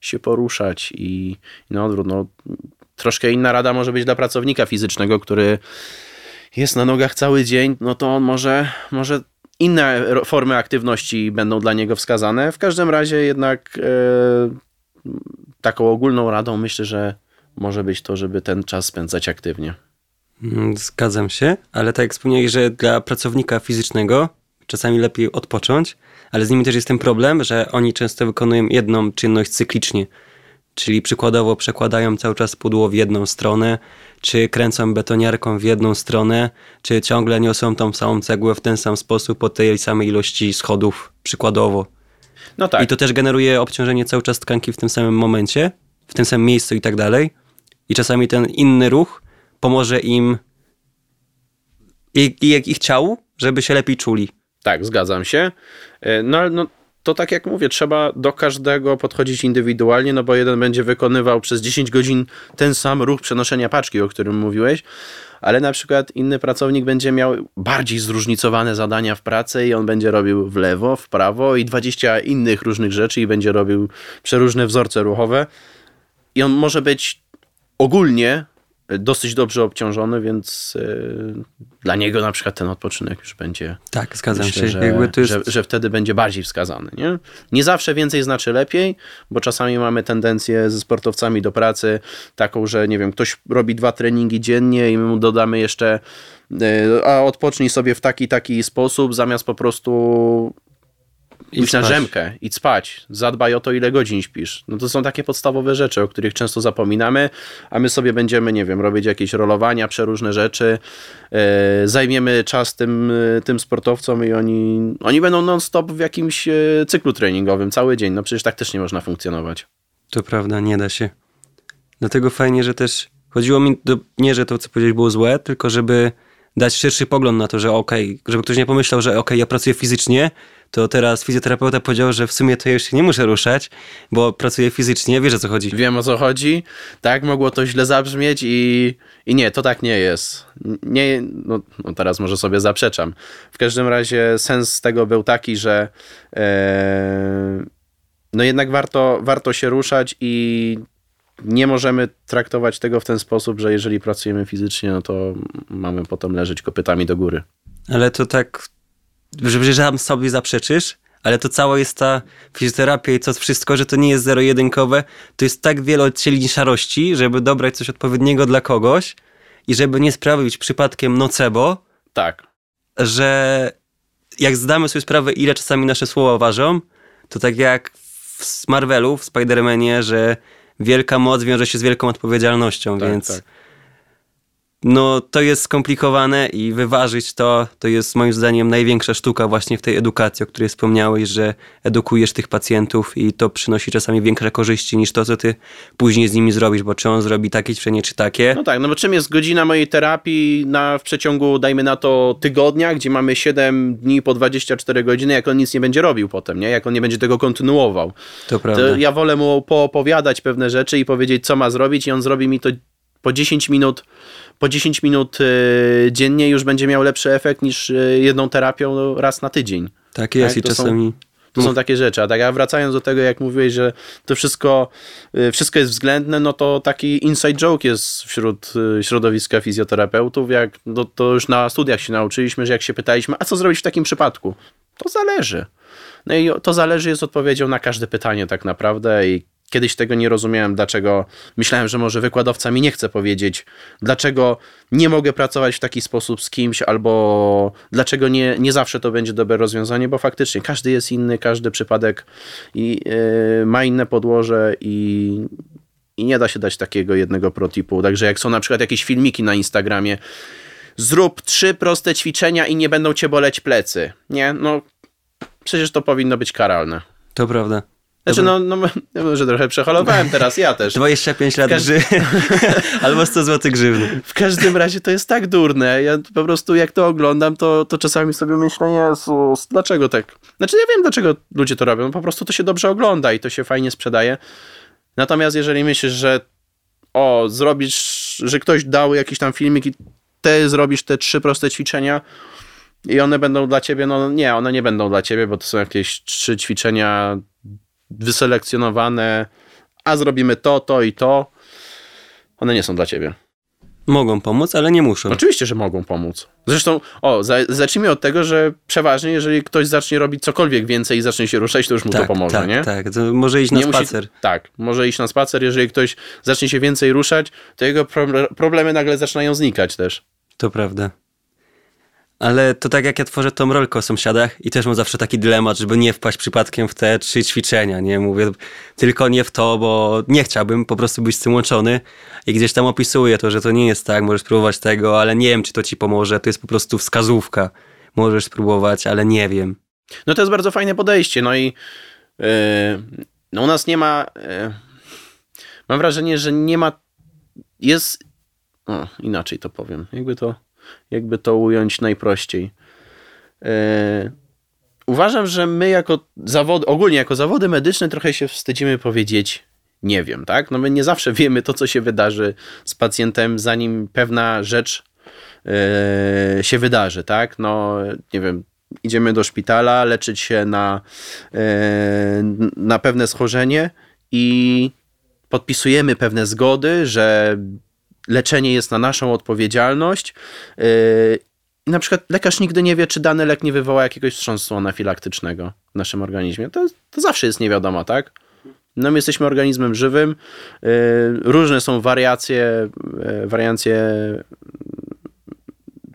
się poruszać i, i na odwrót. No, troszkę inna rada może być dla pracownika fizycznego, który jest na nogach cały dzień, no to on może, może inne formy aktywności będą dla niego wskazane. W każdym razie jednak e, taką ogólną radą myślę, że może być to, żeby ten czas spędzać aktywnie. Mm, zgadzam się, ale tak jak wspomniałeś, że dla pracownika fizycznego czasami lepiej odpocząć, ale z nimi też jest ten problem, że oni często wykonują jedną czynność cyklicznie. czyli przykładowo przekładają cały czas pudło w jedną stronę, czy kręcą betoniarką w jedną stronę, czy ciągle niosą tą samą cegłę w ten sam sposób po tej samej ilości schodów, przykładowo. No tak. I to też generuje obciążenie cały czas tkanki w tym samym momencie, w tym samym miejscu i tak dalej. I czasami ten inny ruch pomoże im i, i jak ich ciału, żeby się lepiej czuli. Tak, zgadzam się. E, No ale no, to tak jak mówię, trzeba do każdego podchodzić indywidualnie, no bo jeden będzie wykonywał przez 10 godzin ten sam ruch przenoszenia paczki, o którym mówiłeś, ale na przykład inny pracownik będzie miał bardziej zróżnicowane zadania w pracy i on będzie robił w lewo, w prawo i 20 innych różnych rzeczy i będzie robił przeróżne wzorce ruchowe i on może być ogólnie dosyć dobrze obciążony, więc yy, dla niego na przykład ten odpoczynek już będzie Tak, zgadzam Myślę, się. że, jest... że, że wtedy będzie bardziej wskazany. Nie? nie zawsze więcej znaczy lepiej, bo czasami mamy tendencję ze sportowcami do pracy taką, że nie wiem, ktoś robi dwa treningi dziennie i my mu dodamy jeszcze y, a odpocznij sobie w taki, taki sposób, zamiast po prostu I iść na spać. rzemkę, idź spać, zadbaj o to, ile godzin śpisz. No to są takie podstawowe rzeczy, o których często zapominamy, a my sobie będziemy, nie wiem, robić jakieś rolowania, przeróżne rzeczy, yy, zajmiemy czas tym, yy, tym sportowcom i oni, oni będą non-stop w jakimś yy, cyklu treningowym cały dzień. No przecież tak też nie można funkcjonować. To prawda, nie da się. Dlatego fajnie, że też chodziło mi do, nie, że to, co powiedziałeś, było złe, tylko żeby dać szerszy pogląd na to, że okej, żeby ktoś nie pomyślał, że okej, ja pracuję fizycznie, to teraz fizjoterapeuta powiedział, że w sumie to ja już się nie muszę ruszać, bo pracuję fizycznie, wiesz o co chodzi. Wiem o co chodzi, tak mogło to źle zabrzmieć i, i nie, to tak nie jest. Nie, no, no teraz może sobie zaprzeczam. W każdym razie sens tego był taki, że e, no jednak warto, warto się ruszać i nie możemy traktować tego w ten sposób, że jeżeli pracujemy fizycznie, no to mamy potem leżeć kopytami do góry. Ale to tak, że sam sobie zaprzeczysz, ale to cała jest ta fizjoterapia i to wszystko, że to nie jest zero-jedynkowe, to jest tak wiele odcieni szarości, żeby dobrać coś odpowiedniego dla kogoś i żeby nie sprawić przypadkiem nocebo, Tak. że jak zdamy sobie sprawę, ile czasami nasze słowa ważą, to tak jak w Marvelu, w Spider-Manie, że wielka moc wiąże się z wielką odpowiedzialnością, Tak, więc tak. No to jest skomplikowane i wyważyć to, to jest moim zdaniem największa sztuka właśnie w tej edukacji, o której wspomniałeś, że edukujesz tych pacjentów i to przynosi czasami większe korzyści niż to, co ty później z nimi zrobisz, bo czy on zrobi takie ćwiczenie, czy takie. No tak, no bo czym jest godzina mojej terapii na, w przeciągu, dajmy na to, tygodnia, gdzie mamy 7 dni po 24 godziny, jak on nic nie będzie robił potem, nie? Jak on nie będzie tego kontynuował. To prawda. To ja wolę mu poopowiadać pewne rzeczy i powiedzieć, co ma zrobić i on zrobi mi to po 10 minut, po 10 minut yy, dziennie już będzie miał lepszy efekt niż yy, jedną terapią raz na tydzień. tak jest tak, i są- czasami... To są takie rzeczy. A tak, a wracając do tego, jak mówiłeś, że to wszystko, y, wszystko jest względne, no to taki inside joke jest wśród środowiska fizjoterapeutów, jak no, to już na studiach się nauczyliśmy, że jak się pytaliśmy, a co zrobić w takim przypadku? To zależy. No i to zależy jest odpowiedzią na każde pytanie tak naprawdę i kiedyś tego nie rozumiałem, dlaczego myślałem, że może wykładowca mi nie chce powiedzieć, dlaczego nie mogę pracować w taki sposób z kimś, albo dlaczego nie, nie zawsze to będzie dobre rozwiązanie, bo faktycznie każdy jest inny, każdy przypadek i, yy, ma inne podłoże i, i nie da się dać takiego jednego protipu. Także jak są na przykład jakieś filmiki na Instagramie, zrób trzy proste ćwiczenia i nie będą cię boleć plecy. Nie, no przecież to powinno być karalne. To prawda. Znaczy, no, no, no że trochę przeholowałem teraz, ja też. 25 lat Każdy- grzy albo 100 zł grzywny. W każdym razie to jest tak durne. Ja po prostu jak to oglądam, to, to czasami sobie myślę, Jezus, dlaczego tak? Znaczy ja wiem, dlaczego ludzie to robią. Po prostu to się dobrze ogląda i to się fajnie sprzedaje. Natomiast jeżeli myślisz, że o, zrobisz, że ktoś dał jakiś tam filmik i ty zrobisz te trzy proste ćwiczenia i one będą dla ciebie, no nie, one nie będą dla ciebie, bo to są jakieś trzy ćwiczenia wyselekcjonowane, a zrobimy to, to i to. One nie są dla ciebie. Mogą pomóc, ale nie muszą. Oczywiście, że mogą pomóc. Zresztą, o, za, zacznijmy od tego, że przeważnie, jeżeli ktoś zacznie robić cokolwiek więcej i zacznie się ruszać, to już mu tak, to pomoże, tak, nie? tak. To może iść na Nie musi- spacer. tak, może iść na spacer. Jeżeli ktoś zacznie się więcej ruszać, to jego pro- problemy nagle zaczynają znikać też. To prawda. Ale to tak jak ja tworzę tą rolkę o sąsiadach i też mam zawsze taki dylemat, żeby nie wpaść przypadkiem w te trzy ćwiczenia, nie? Mówię tylko nie w to, bo nie chciałbym po prostu być z tym łączony i gdzieś tam opisuję to, że to nie jest tak, możesz spróbować tego, ale nie wiem, czy to ci pomoże, to jest po prostu wskazówka. Możesz spróbować, ale nie wiem. No to jest bardzo fajne podejście, no i yy, no u nas nie ma, yy, mam wrażenie, że nie ma, jest, o, inaczej to powiem, jakby to jakby to ująć najprościej. E, uważam, że my jako zawody, ogólnie jako zawody medyczne trochę się wstydzimy powiedzieć nie wiem, tak? No my nie zawsze wiemy to, co się wydarzy z pacjentem, zanim pewna rzecz e, się wydarzy, tak? No, nie wiem, idziemy do szpitala, leczyć się na, e, na pewne schorzenie i podpisujemy pewne zgody, że leczenie jest na naszą odpowiedzialność. Yy, na przykład lekarz nigdy nie wie, czy dany lek nie wywoła jakiegoś wstrząsu anafilaktycznego w naszym organizmie. To, to zawsze jest nie wiadomo, tak? No my jesteśmy organizmem żywym. Yy, różne są wariacje, yy, wariacje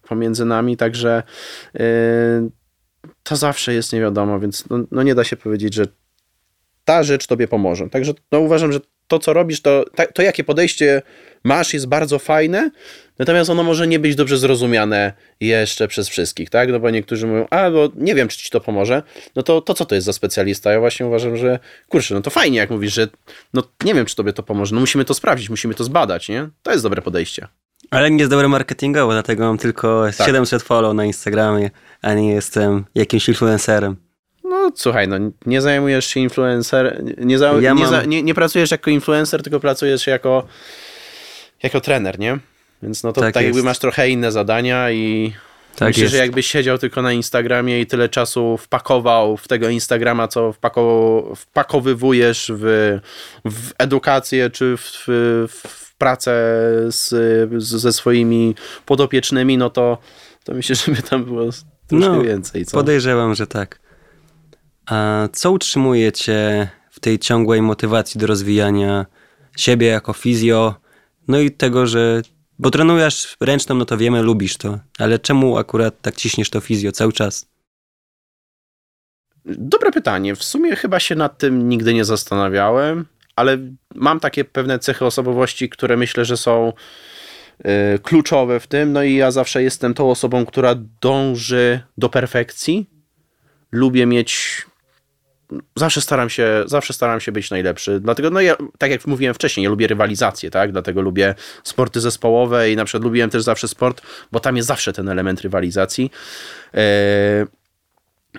pomiędzy nami, także to zawsze jest nie wiadomo, więc no, no, nie da się powiedzieć, że ta rzecz tobie pomoże. Także no, uważam, że to, co robisz, to, to jakie podejście masz, jest bardzo fajne, natomiast ono może nie być dobrze zrozumiane jeszcze przez wszystkich, tak? No bo niektórzy mówią, a bo nie wiem, czy ci to pomoże. No to, to co to jest za specjalista? Ja właśnie uważam, że kurczę, no to fajnie, jak mówisz, że no nie wiem, czy tobie to pomoże. No musimy to sprawdzić, musimy to zbadać, nie? To jest dobre podejście. Ale nie jest dobre marketingowo, dlatego mam tylko tak. 700 follow na Instagramie, a nie jestem jakimś influencerem. No słuchaj, no nie zajmujesz się influencer, nie, za, ja nie, mam... za, nie, nie, pracujesz jako influencer, tylko pracujesz jako, jako trener, nie? Więc no to tak, tak jakby masz trochę inne zadania i tak myślę, jest. że jakbyś siedział tylko na Instagramie i tyle czasu wpakował w tego Instagrama, co wpako, wpakowywujesz w, w edukację czy w, w pracę z, ze swoimi podopiecznymi, no to, to myślę, że by tam było troszkę no, więcej. Co? Podejrzewam, że tak. A co utrzymuje cię w tej ciągłej motywacji do rozwijania siebie jako fizjo, no i tego, że bo trenujesz ręczną, no to wiemy, lubisz to, ale czemu akurat tak ciśniesz to fizjo cały czas? Dobre pytanie. W sumie chyba się nad tym nigdy nie zastanawiałem, ale mam takie pewne cechy osobowości, które myślę, że są y, kluczowe w tym. No i ja zawsze jestem tą osobą, która dąży do perfekcji. Lubię mieć zawsze staram się, zawsze staram się być najlepszy. Dlatego, no ja, tak jak mówiłem wcześniej, ja lubię rywalizację, tak? Dlatego lubię sporty zespołowe i na przykład lubiłem też zawsze sport, bo tam jest zawsze ten element rywalizacji. E,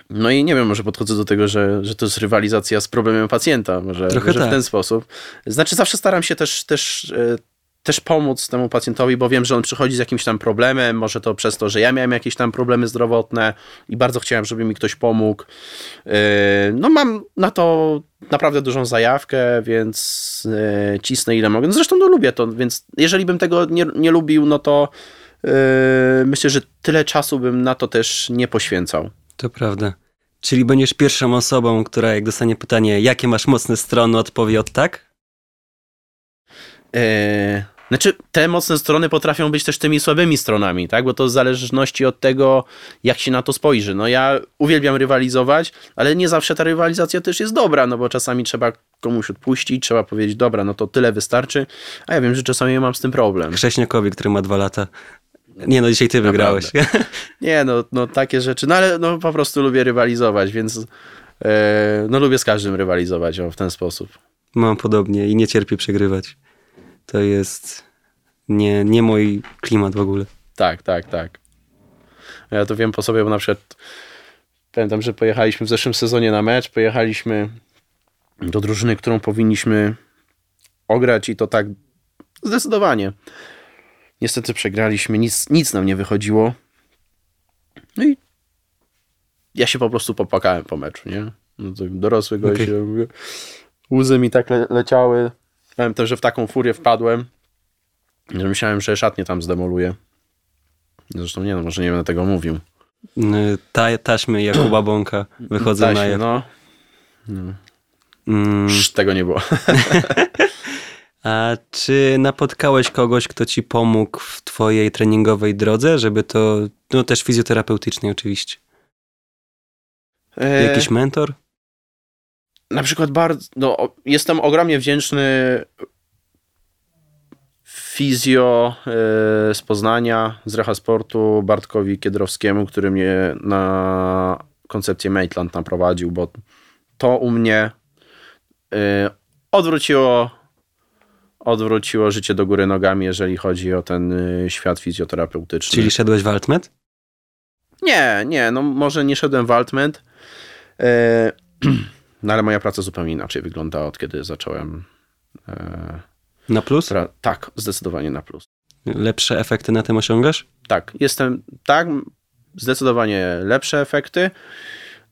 no i nie wiem, może podchodzę do tego, że, że to jest rywalizacja z problemem pacjenta, może, może tak. w ten sposób. Znaczy zawsze staram się też, też e, też pomóc temu pacjentowi, bo wiem, że on przychodzi z jakimś tam problemem, może to przez to, że ja miałem jakieś tam problemy zdrowotne i bardzo chciałem, żeby mi ktoś pomógł. Yy, no mam na to naprawdę dużą zajawkę, więc yy, cisnę ile mogę. No zresztą no lubię to, więc jeżeli bym tego nie, nie lubił, no to yy, myślę, że tyle czasu bym na to też nie poświęcał. To prawda. Czyli będziesz pierwszą osobą, która jak dostanie pytanie, jakie masz mocne strony, odpowie od tak? Yy, znaczy, te mocne strony potrafią być też tymi słabymi stronami, tak? Bo to w zależności od tego, jak się na to spojrzy. No ja uwielbiam rywalizować, ale nie zawsze ta rywalizacja też jest dobra, no bo czasami trzeba komuś odpuścić, trzeba powiedzieć, dobra, no to tyle wystarczy, a ja wiem, że czasami mam z tym problem. Krześniakowi, który ma dwa lata. Nie no, dzisiaj ty wygrałeś. Nie no, no takie rzeczy, no ale no po prostu lubię rywalizować, więc yy, no lubię z każdym rywalizować o, w ten sposób. Mam podobnie i nie cierpię przegrywać. To jest nie, nie mój klimat w ogóle. Tak, tak, tak. Ja to wiem po sobie, bo na przykład pamiętam, że pojechaliśmy w zeszłym sezonie na mecz, pojechaliśmy do drużyny, którą powinniśmy ograć i to tak zdecydowanie. Niestety przegraliśmy, nic, nic nam nie wychodziło. No i ja się po prostu popłakałem po meczu, nie? No dorosły gość, okay. łzy mi tak le leciały. Pamiętam, że w taką furię wpadłem, że myślałem, że szatnie tam zdemoluję. Zresztą nie no, może nie będę tego mówił. Ta, taśmy Jakuba Bąka wychodzą taśmy, na no. no. Mm. tego nie było. A czy napotkałeś kogoś, kto ci pomógł w twojej treningowej drodze, żeby to, no też fizjoterapeutycznej oczywiście? E, Jakiś mentor? Na przykład bardzo, no, jestem ogromnie wdzięczny fizjo e, z Poznania, z Recha Sportu, Bartkowi Kiedrowskiemu, który mnie na koncepcję Maitland naprowadził, bo to u mnie e, odwróciło odwróciło życie do góry nogami, jeżeli chodzi o ten e, świat fizjoterapeutyczny. Czyli szedłeś w Altmet? Nie, nie, no może nie szedłem w Altment, e, no ale moja praca zupełnie inaczej wygląda od kiedy zacząłem. E, Na plus? pra- tak, zdecydowanie na plus. Lepsze efekty na tym osiągasz? Tak, jestem, tak, zdecydowanie lepsze efekty,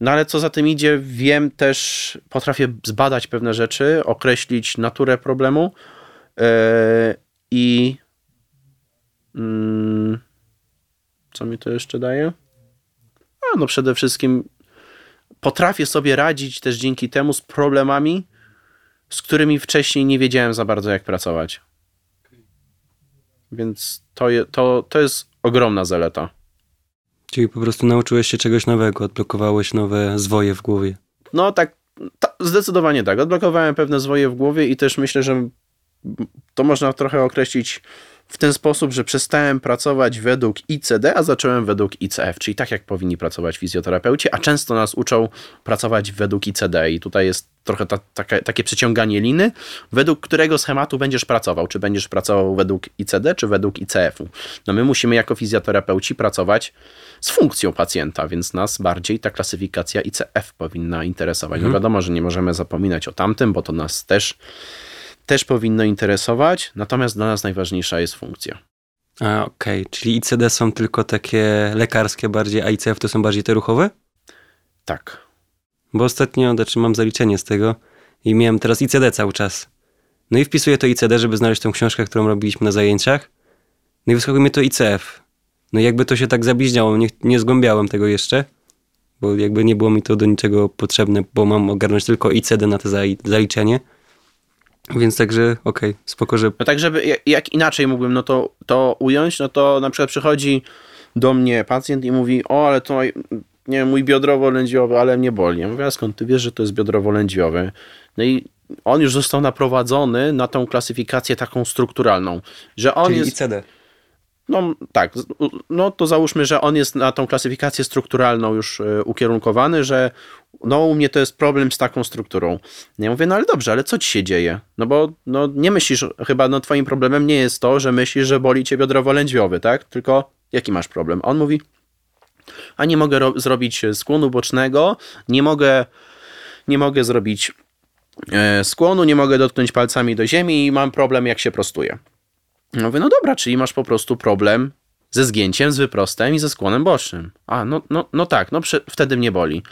no ale co za tym idzie, wiem też, potrafię zbadać pewne rzeczy, określić naturę problemu e, i mm, co mi to jeszcze daje? A no przede wszystkim potrafię sobie radzić też dzięki temu z problemami, z którymi wcześniej nie wiedziałem za bardzo jak pracować. Więc to, je, to, to jest ogromna zaleta. Czyli po prostu nauczyłeś się czegoś nowego, odblokowałeś nowe zwoje w głowie. No tak, ta, zdecydowanie tak. Odblokowałem pewne zwoje w głowie i też myślę, że to można trochę określić w ten sposób, że przestałem pracować według ICD, a zacząłem według ICF, czyli tak jak powinni pracować fizjoterapeuci, a często nas uczą pracować według ICD i tutaj jest trochę ta, taka, takie przyciąganie liny, według którego schematu będziesz pracował, czy będziesz pracował według ICD, czy według ICF-u. No my musimy jako fizjoterapeuci pracować z funkcją pacjenta, więc nas bardziej ta klasyfikacja ICF powinna interesować. No wiadomo, że nie możemy zapominać o tamtym, bo to nas też też powinno interesować, natomiast dla nas najważniejsza jest funkcja. A, okej. Czyli ICD są tylko takie lekarskie bardziej, a ICF to są bardziej te ruchowe? Tak. Bo ostatnio, znaczy mam zaliczenie z tego i miałem teraz ICD cały czas. No i wpisuję to ICD, żeby znaleźć tą książkę, którą robiliśmy na zajęciach. No i wyskakuje mi to ICF. No jakby to się tak zabliźniało, nie, nie zgłębiałem tego jeszcze, bo jakby nie było mi to do niczego potrzebne, bo mam ogarnąć tylko ICD na to zali- zaliczenie. Więc także, okej, spoko, że No tak, żeby jak- inaczej mógłbym no to, to ująć, no to na przykład przychodzi do mnie pacjent i mówi, o, ale to nie wiem, mój biodrowo-lędźwiowy, ale mnie boli. Ja mówię, a skąd ty wiesz, że to jest biodrowo-lędźwiowy? No i on już został naprowadzony na tą klasyfikację taką strukturalną, że on jest... ICD. No tak, no to załóżmy, że on jest na tą klasyfikację strukturalną już e, ukierunkowany, że no u mnie to jest problem z taką strukturą. Ja mówię, no ale dobrze, ale co ci się dzieje? No bo no, nie myślisz, chyba no twoim problemem nie jest to, że myślisz, że boli cię biodrowo-lędźwiowy, tak? Tylko jaki masz problem? On mówi, a nie mogę ro- zrobić skłonu bocznego, nie mogę, nie mogę zrobić e, skłonu, nie mogę dotknąć palcami do ziemi i mam problem jak się prostuję. No mówię, no dobra, czyli masz po prostu problem ze zgięciem, z wyprostem i ze skłonem bocznym. A, no, no, no tak, no przy, wtedy mnie boli.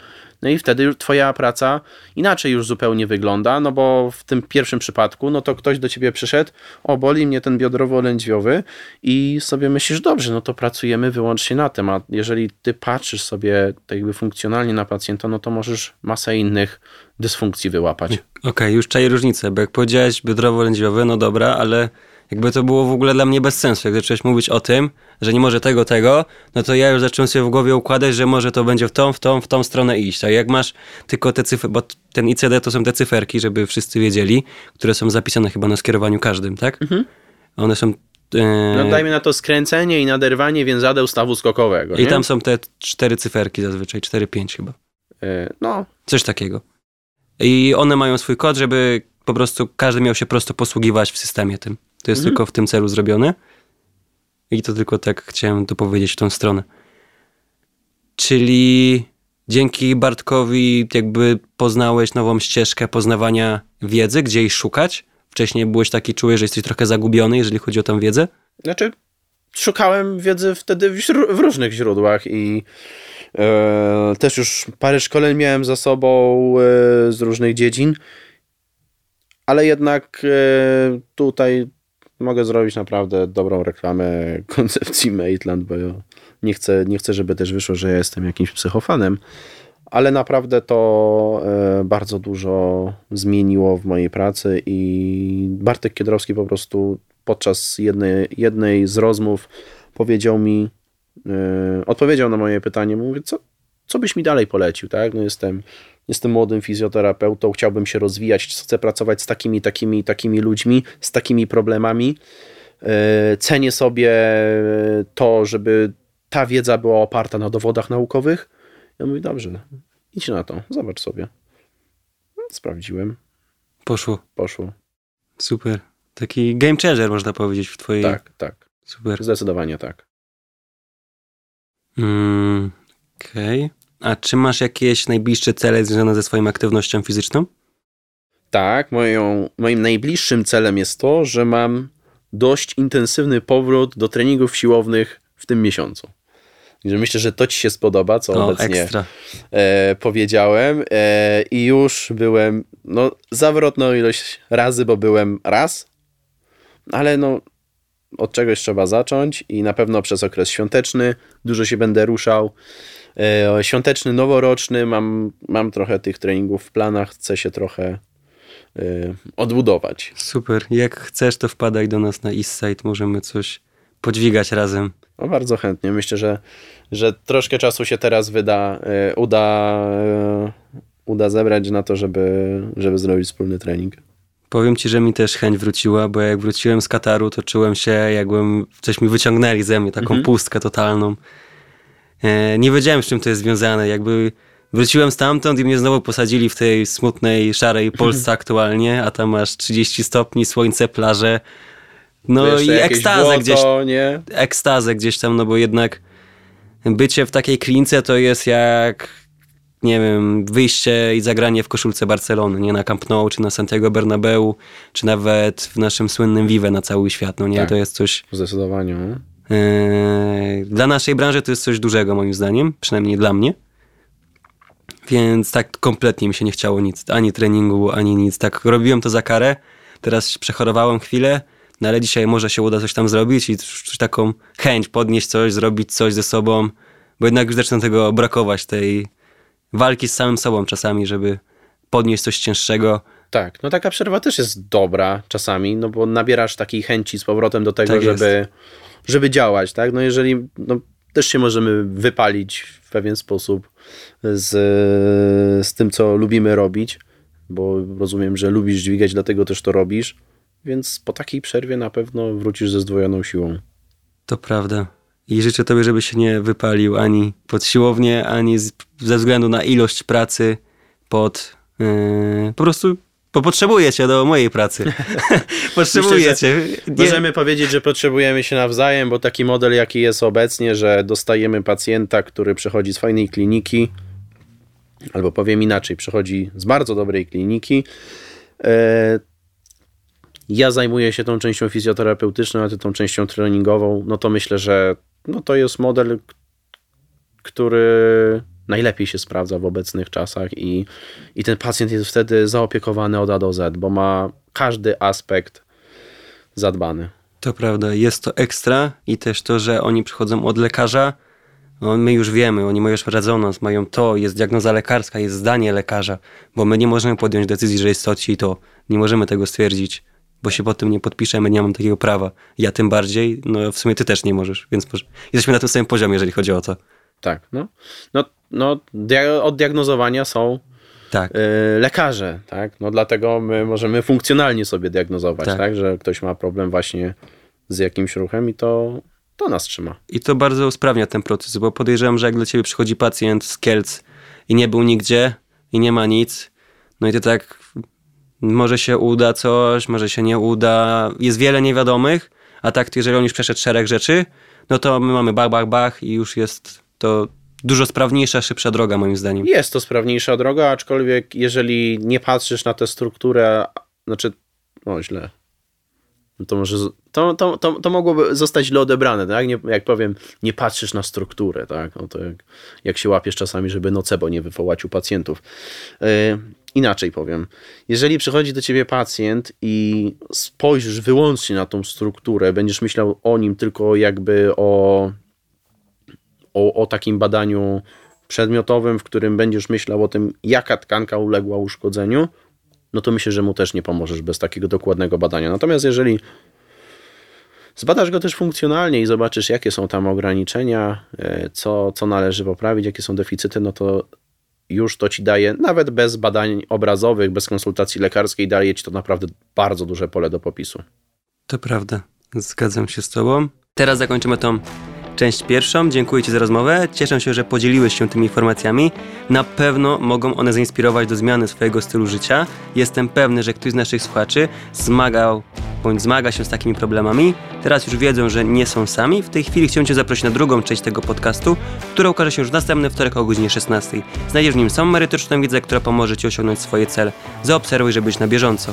No i wtedy już twoja praca inaczej już zupełnie wygląda, no bo w tym pierwszym przypadku, no to ktoś do ciebie przyszedł, o, boli mnie ten biodrowo-lędźwiowy i sobie myślisz, dobrze, no to pracujemy wyłącznie na tym, a jeżeli ty patrzysz sobie tak jakby funkcjonalnie na pacjenta, no to możesz masę innych dysfunkcji wyłapać. Okej, już czaję różnicę, bo jak powiedziałeś biodrowo-lędźwiowy, no dobra, ale jakby to było w ogóle dla mnie bez sensu. Jak zacząłeś mówić o tym, że nie może tego, tego, no to ja już zacząłem sobie w głowie układać, że może to będzie w tą, w tą, w tą stronę iść. A jak masz tylko te cyfry, bo ten ICD to są te cyferki, żeby wszyscy wiedzieli, które są zapisane chyba na skierowaniu każdym, tak? One są... e, No dajmy na to skręcenie i naderwanie więzadeł stawu skokowego. I nie? tam są te cztery cyferki zazwyczaj, cztery, pięć chyba. E, No, Coś takiego. I one mają swój kod, żeby po prostu każdy miał się prosto posługiwać w systemie tym. To jest tylko w tym celu zrobione. I to tylko tak chciałem dopowiedzieć w tą stronę. Czyli dzięki Bartkowi jakby poznałeś nową ścieżkę poznawania wiedzy, gdzie jej szukać. Wcześniej byłeś taki czuły, że jesteś trochę zagubiony, jeżeli chodzi o tą wiedzę. Znaczy, szukałem wiedzy wtedy w, w różnych źródłach i e, też już parę szkoleń miałem za sobą e, z różnych dziedzin, ale jednak e, tutaj mogę zrobić naprawdę dobrą reklamę koncepcji Maitland, bo ja nie chcę, nie chcę, żeby też wyszło, że ja jestem jakimś psychofanem, ale naprawdę to e, bardzo dużo zmieniło w mojej pracy i Bartek Kiedrowski po prostu podczas jednej, jednej z rozmów powiedział mi, e, odpowiedział na moje pytanie, mówię, co, co byś mi dalej polecił, tak? No jestem, jestem młodym fizjoterapeutą, chciałbym się rozwijać, chcę pracować z takimi, takimi, takimi ludźmi, z takimi problemami. E, cenię sobie to, żeby ta wiedza była oparta na dowodach naukowych. Ja mówię, dobrze, idź na to, zobacz sobie. Sprawdziłem, Poszło. poszło. Super. Taki game changer można powiedzieć w twojej... Tak, tak, Super. zdecydowanie tak. Mm, Okej. A czy masz jakieś najbliższe cele związane ze swoją aktywnością fizyczną? Tak, moją, moim najbliższym celem jest to, że mam dość intensywny powrót do treningów siłownych w tym miesiącu. Także myślę, że to Ci się spodoba, co O, obecnie e, powiedziałem. E, I już byłem no, zawrotną ilość razy, bo byłem raz, ale no, od czegoś trzeba zacząć i na pewno przez okres świąteczny dużo się będę ruszał. E, świąteczny, noworoczny, mam, mam trochę tych treningów w planach, chcę się trochę e, odbudować. Super. Jak chcesz, to wpadaj do nas na Eastside. Możemy coś podźwigać razem. No bardzo chętnie. Myślę, że, że troszkę czasu się teraz wyda, e, uda, uda zebrać na to, żeby, żeby zrobić wspólny trening. Powiem ci, że mi też chęć wróciła, bo jak wróciłem z Kataru, to czułem się, jakbym coś mi wyciągnęli ze mnie, taką Mhm. pustkę totalną. E, nie wiedziałem, z czym to jest związane. Jakby wróciłem stamtąd i mnie znowu posadzili w tej smutnej, szarej Polsce aktualnie, a tam masz 30 stopni, słońce, plaże. No i ekstazę błoto, gdzieś, nie? ekstazę gdzieś tam, no bo jednak bycie w takiej klince to jest jak, nie wiem, wyjście i zagranie w koszulce Barcelony, nie na Camp Nou, czy na Santiago Bernabeu, czy nawet w naszym słynnym Vive na cały świat, no nie, Tak. to jest coś, Zdecydowanie. Nie? e, dla naszej branży to jest coś dużego moim zdaniem, przynajmniej dla mnie. Więc tak kompletnie mi się nie chciało nic, ani treningu, ani nic. Tak robiłem to za karę, teraz przechorowałem chwilę, no ale dzisiaj może się uda coś tam zrobić i czuć taką chęć podnieść coś, zrobić coś ze sobą, bo jednak już zaczyna tego brakować, tej walki z samym sobą czasami, żeby podnieść coś cięższego. Tak, no taka przerwa też jest dobra czasami, no bo nabierasz takiej chęci z powrotem do tego, Tak jest. Żeby, działać, tak? No jeżeli, no też się możemy wypalić w pewien sposób z, z tym, co lubimy robić, bo rozumiem, że lubisz dźwigać, dlatego też to robisz, więc po takiej przerwie na pewno wrócisz ze zdwojoną siłą. To prawda. I życzę tobie, żebyś się nie wypalił ani pod siłownię, ani z, ze względu na ilość pracy pod... Yy, po prostu bo potrzebuję cię do mojej pracy. potrzebuję Myślę, Możemy powiedzieć, że potrzebujemy się nawzajem, bo taki model, jaki jest obecnie, że dostajemy pacjenta, który przychodzi z fajnej kliniki, albo powiem inaczej, przychodzi z bardzo dobrej kliniki. E, Ja zajmuję się tą częścią fizjoterapeutyczną, a ty tą częścią treningową. No to myślę, że no to jest model, który najlepiej się sprawdza w obecnych czasach i, i ten pacjent jest wtedy zaopiekowany od A do Z, bo ma każdy aspekt zadbany. To prawda, jest to ekstra i też to, że oni przychodzą od lekarza, no my już wiemy, oni mają już rezonans, mają to, jest diagnoza lekarska, jest zdanie lekarza, bo my nie możemy podjąć decyzji, że jest to ci i to. Nie możemy tego stwierdzić, bo się pod tym nie podpiszemy, nie mam takiego prawa. Ja tym bardziej, no w sumie ty też nie możesz, więc jesteśmy na tym samym poziomie, jeżeli chodzi o to. Tak, no. No, no od diagnozowania są Tak, y, lekarze, tak? No dlatego my możemy funkcjonalnie sobie diagnozować, Tak. tak. Że ktoś ma problem właśnie z jakimś ruchem i to, to nas trzyma. I to bardzo usprawnia ten proces, bo podejrzewam, że jak dla ciebie przychodzi pacjent z Kielc i nie był nigdzie i nie ma nic, no i ty tak, może się uda coś, może się nie uda, jest wiele niewiadomych, a tak to jeżeli on już przeszedł szereg rzeczy, no to my mamy bach, bach, bach i już jest to dużo sprawniejsza, szybsza droga moim zdaniem. Jest to sprawniejsza droga, aczkolwiek jeżeli nie patrzysz na tę strukturę, znaczy, no źle, to może, to, to, to, to mogłoby zostać źle odebrane, tak? Nie, jak powiem, nie patrzysz na strukturę, tak? No to jak, jak się łapiesz czasami, żeby nocebo nie wywołać u pacjentów. Yy, inaczej powiem, jeżeli przychodzi do ciebie pacjent i spojrzysz wyłącznie na tą strukturę, będziesz myślał o nim tylko jakby o, o, o takim badaniu przedmiotowym, w którym będziesz myślał o tym, jaka tkanka uległa uszkodzeniu, no to myślę, że mu też nie pomożesz bez takiego dokładnego badania. Natomiast jeżeli zbadasz go też funkcjonalnie i zobaczysz, jakie są tam ograniczenia, e, co, co należy poprawić, jakie są deficyty, no to już to ci daje, nawet bez badań obrazowych, bez konsultacji lekarskiej, daje ci to naprawdę bardzo duże pole do popisu. To prawda, zgadzam się z Tobą. Teraz zakończymy tą część pierwszą. Dziękuję Ci za rozmowę. Cieszę się, że podzieliłeś się tymi informacjami. Na pewno mogą one zainspirować do zmiany swojego stylu życia. Jestem pewny, że ktoś z naszych słuchaczy zmagał bądź zmaga się z takimi problemami. Teraz już wiedzą, że nie są sami. W tej chwili chciałem Cię zaprosić na drugą część tego podcastu, która ukaże się już następny wtorek o godzinie 16. Znajdziesz w nim samą merytoryczną wiedzę, która pomoże Ci osiągnąć swoje cele. Zaobserwuj, żeby być na bieżąco.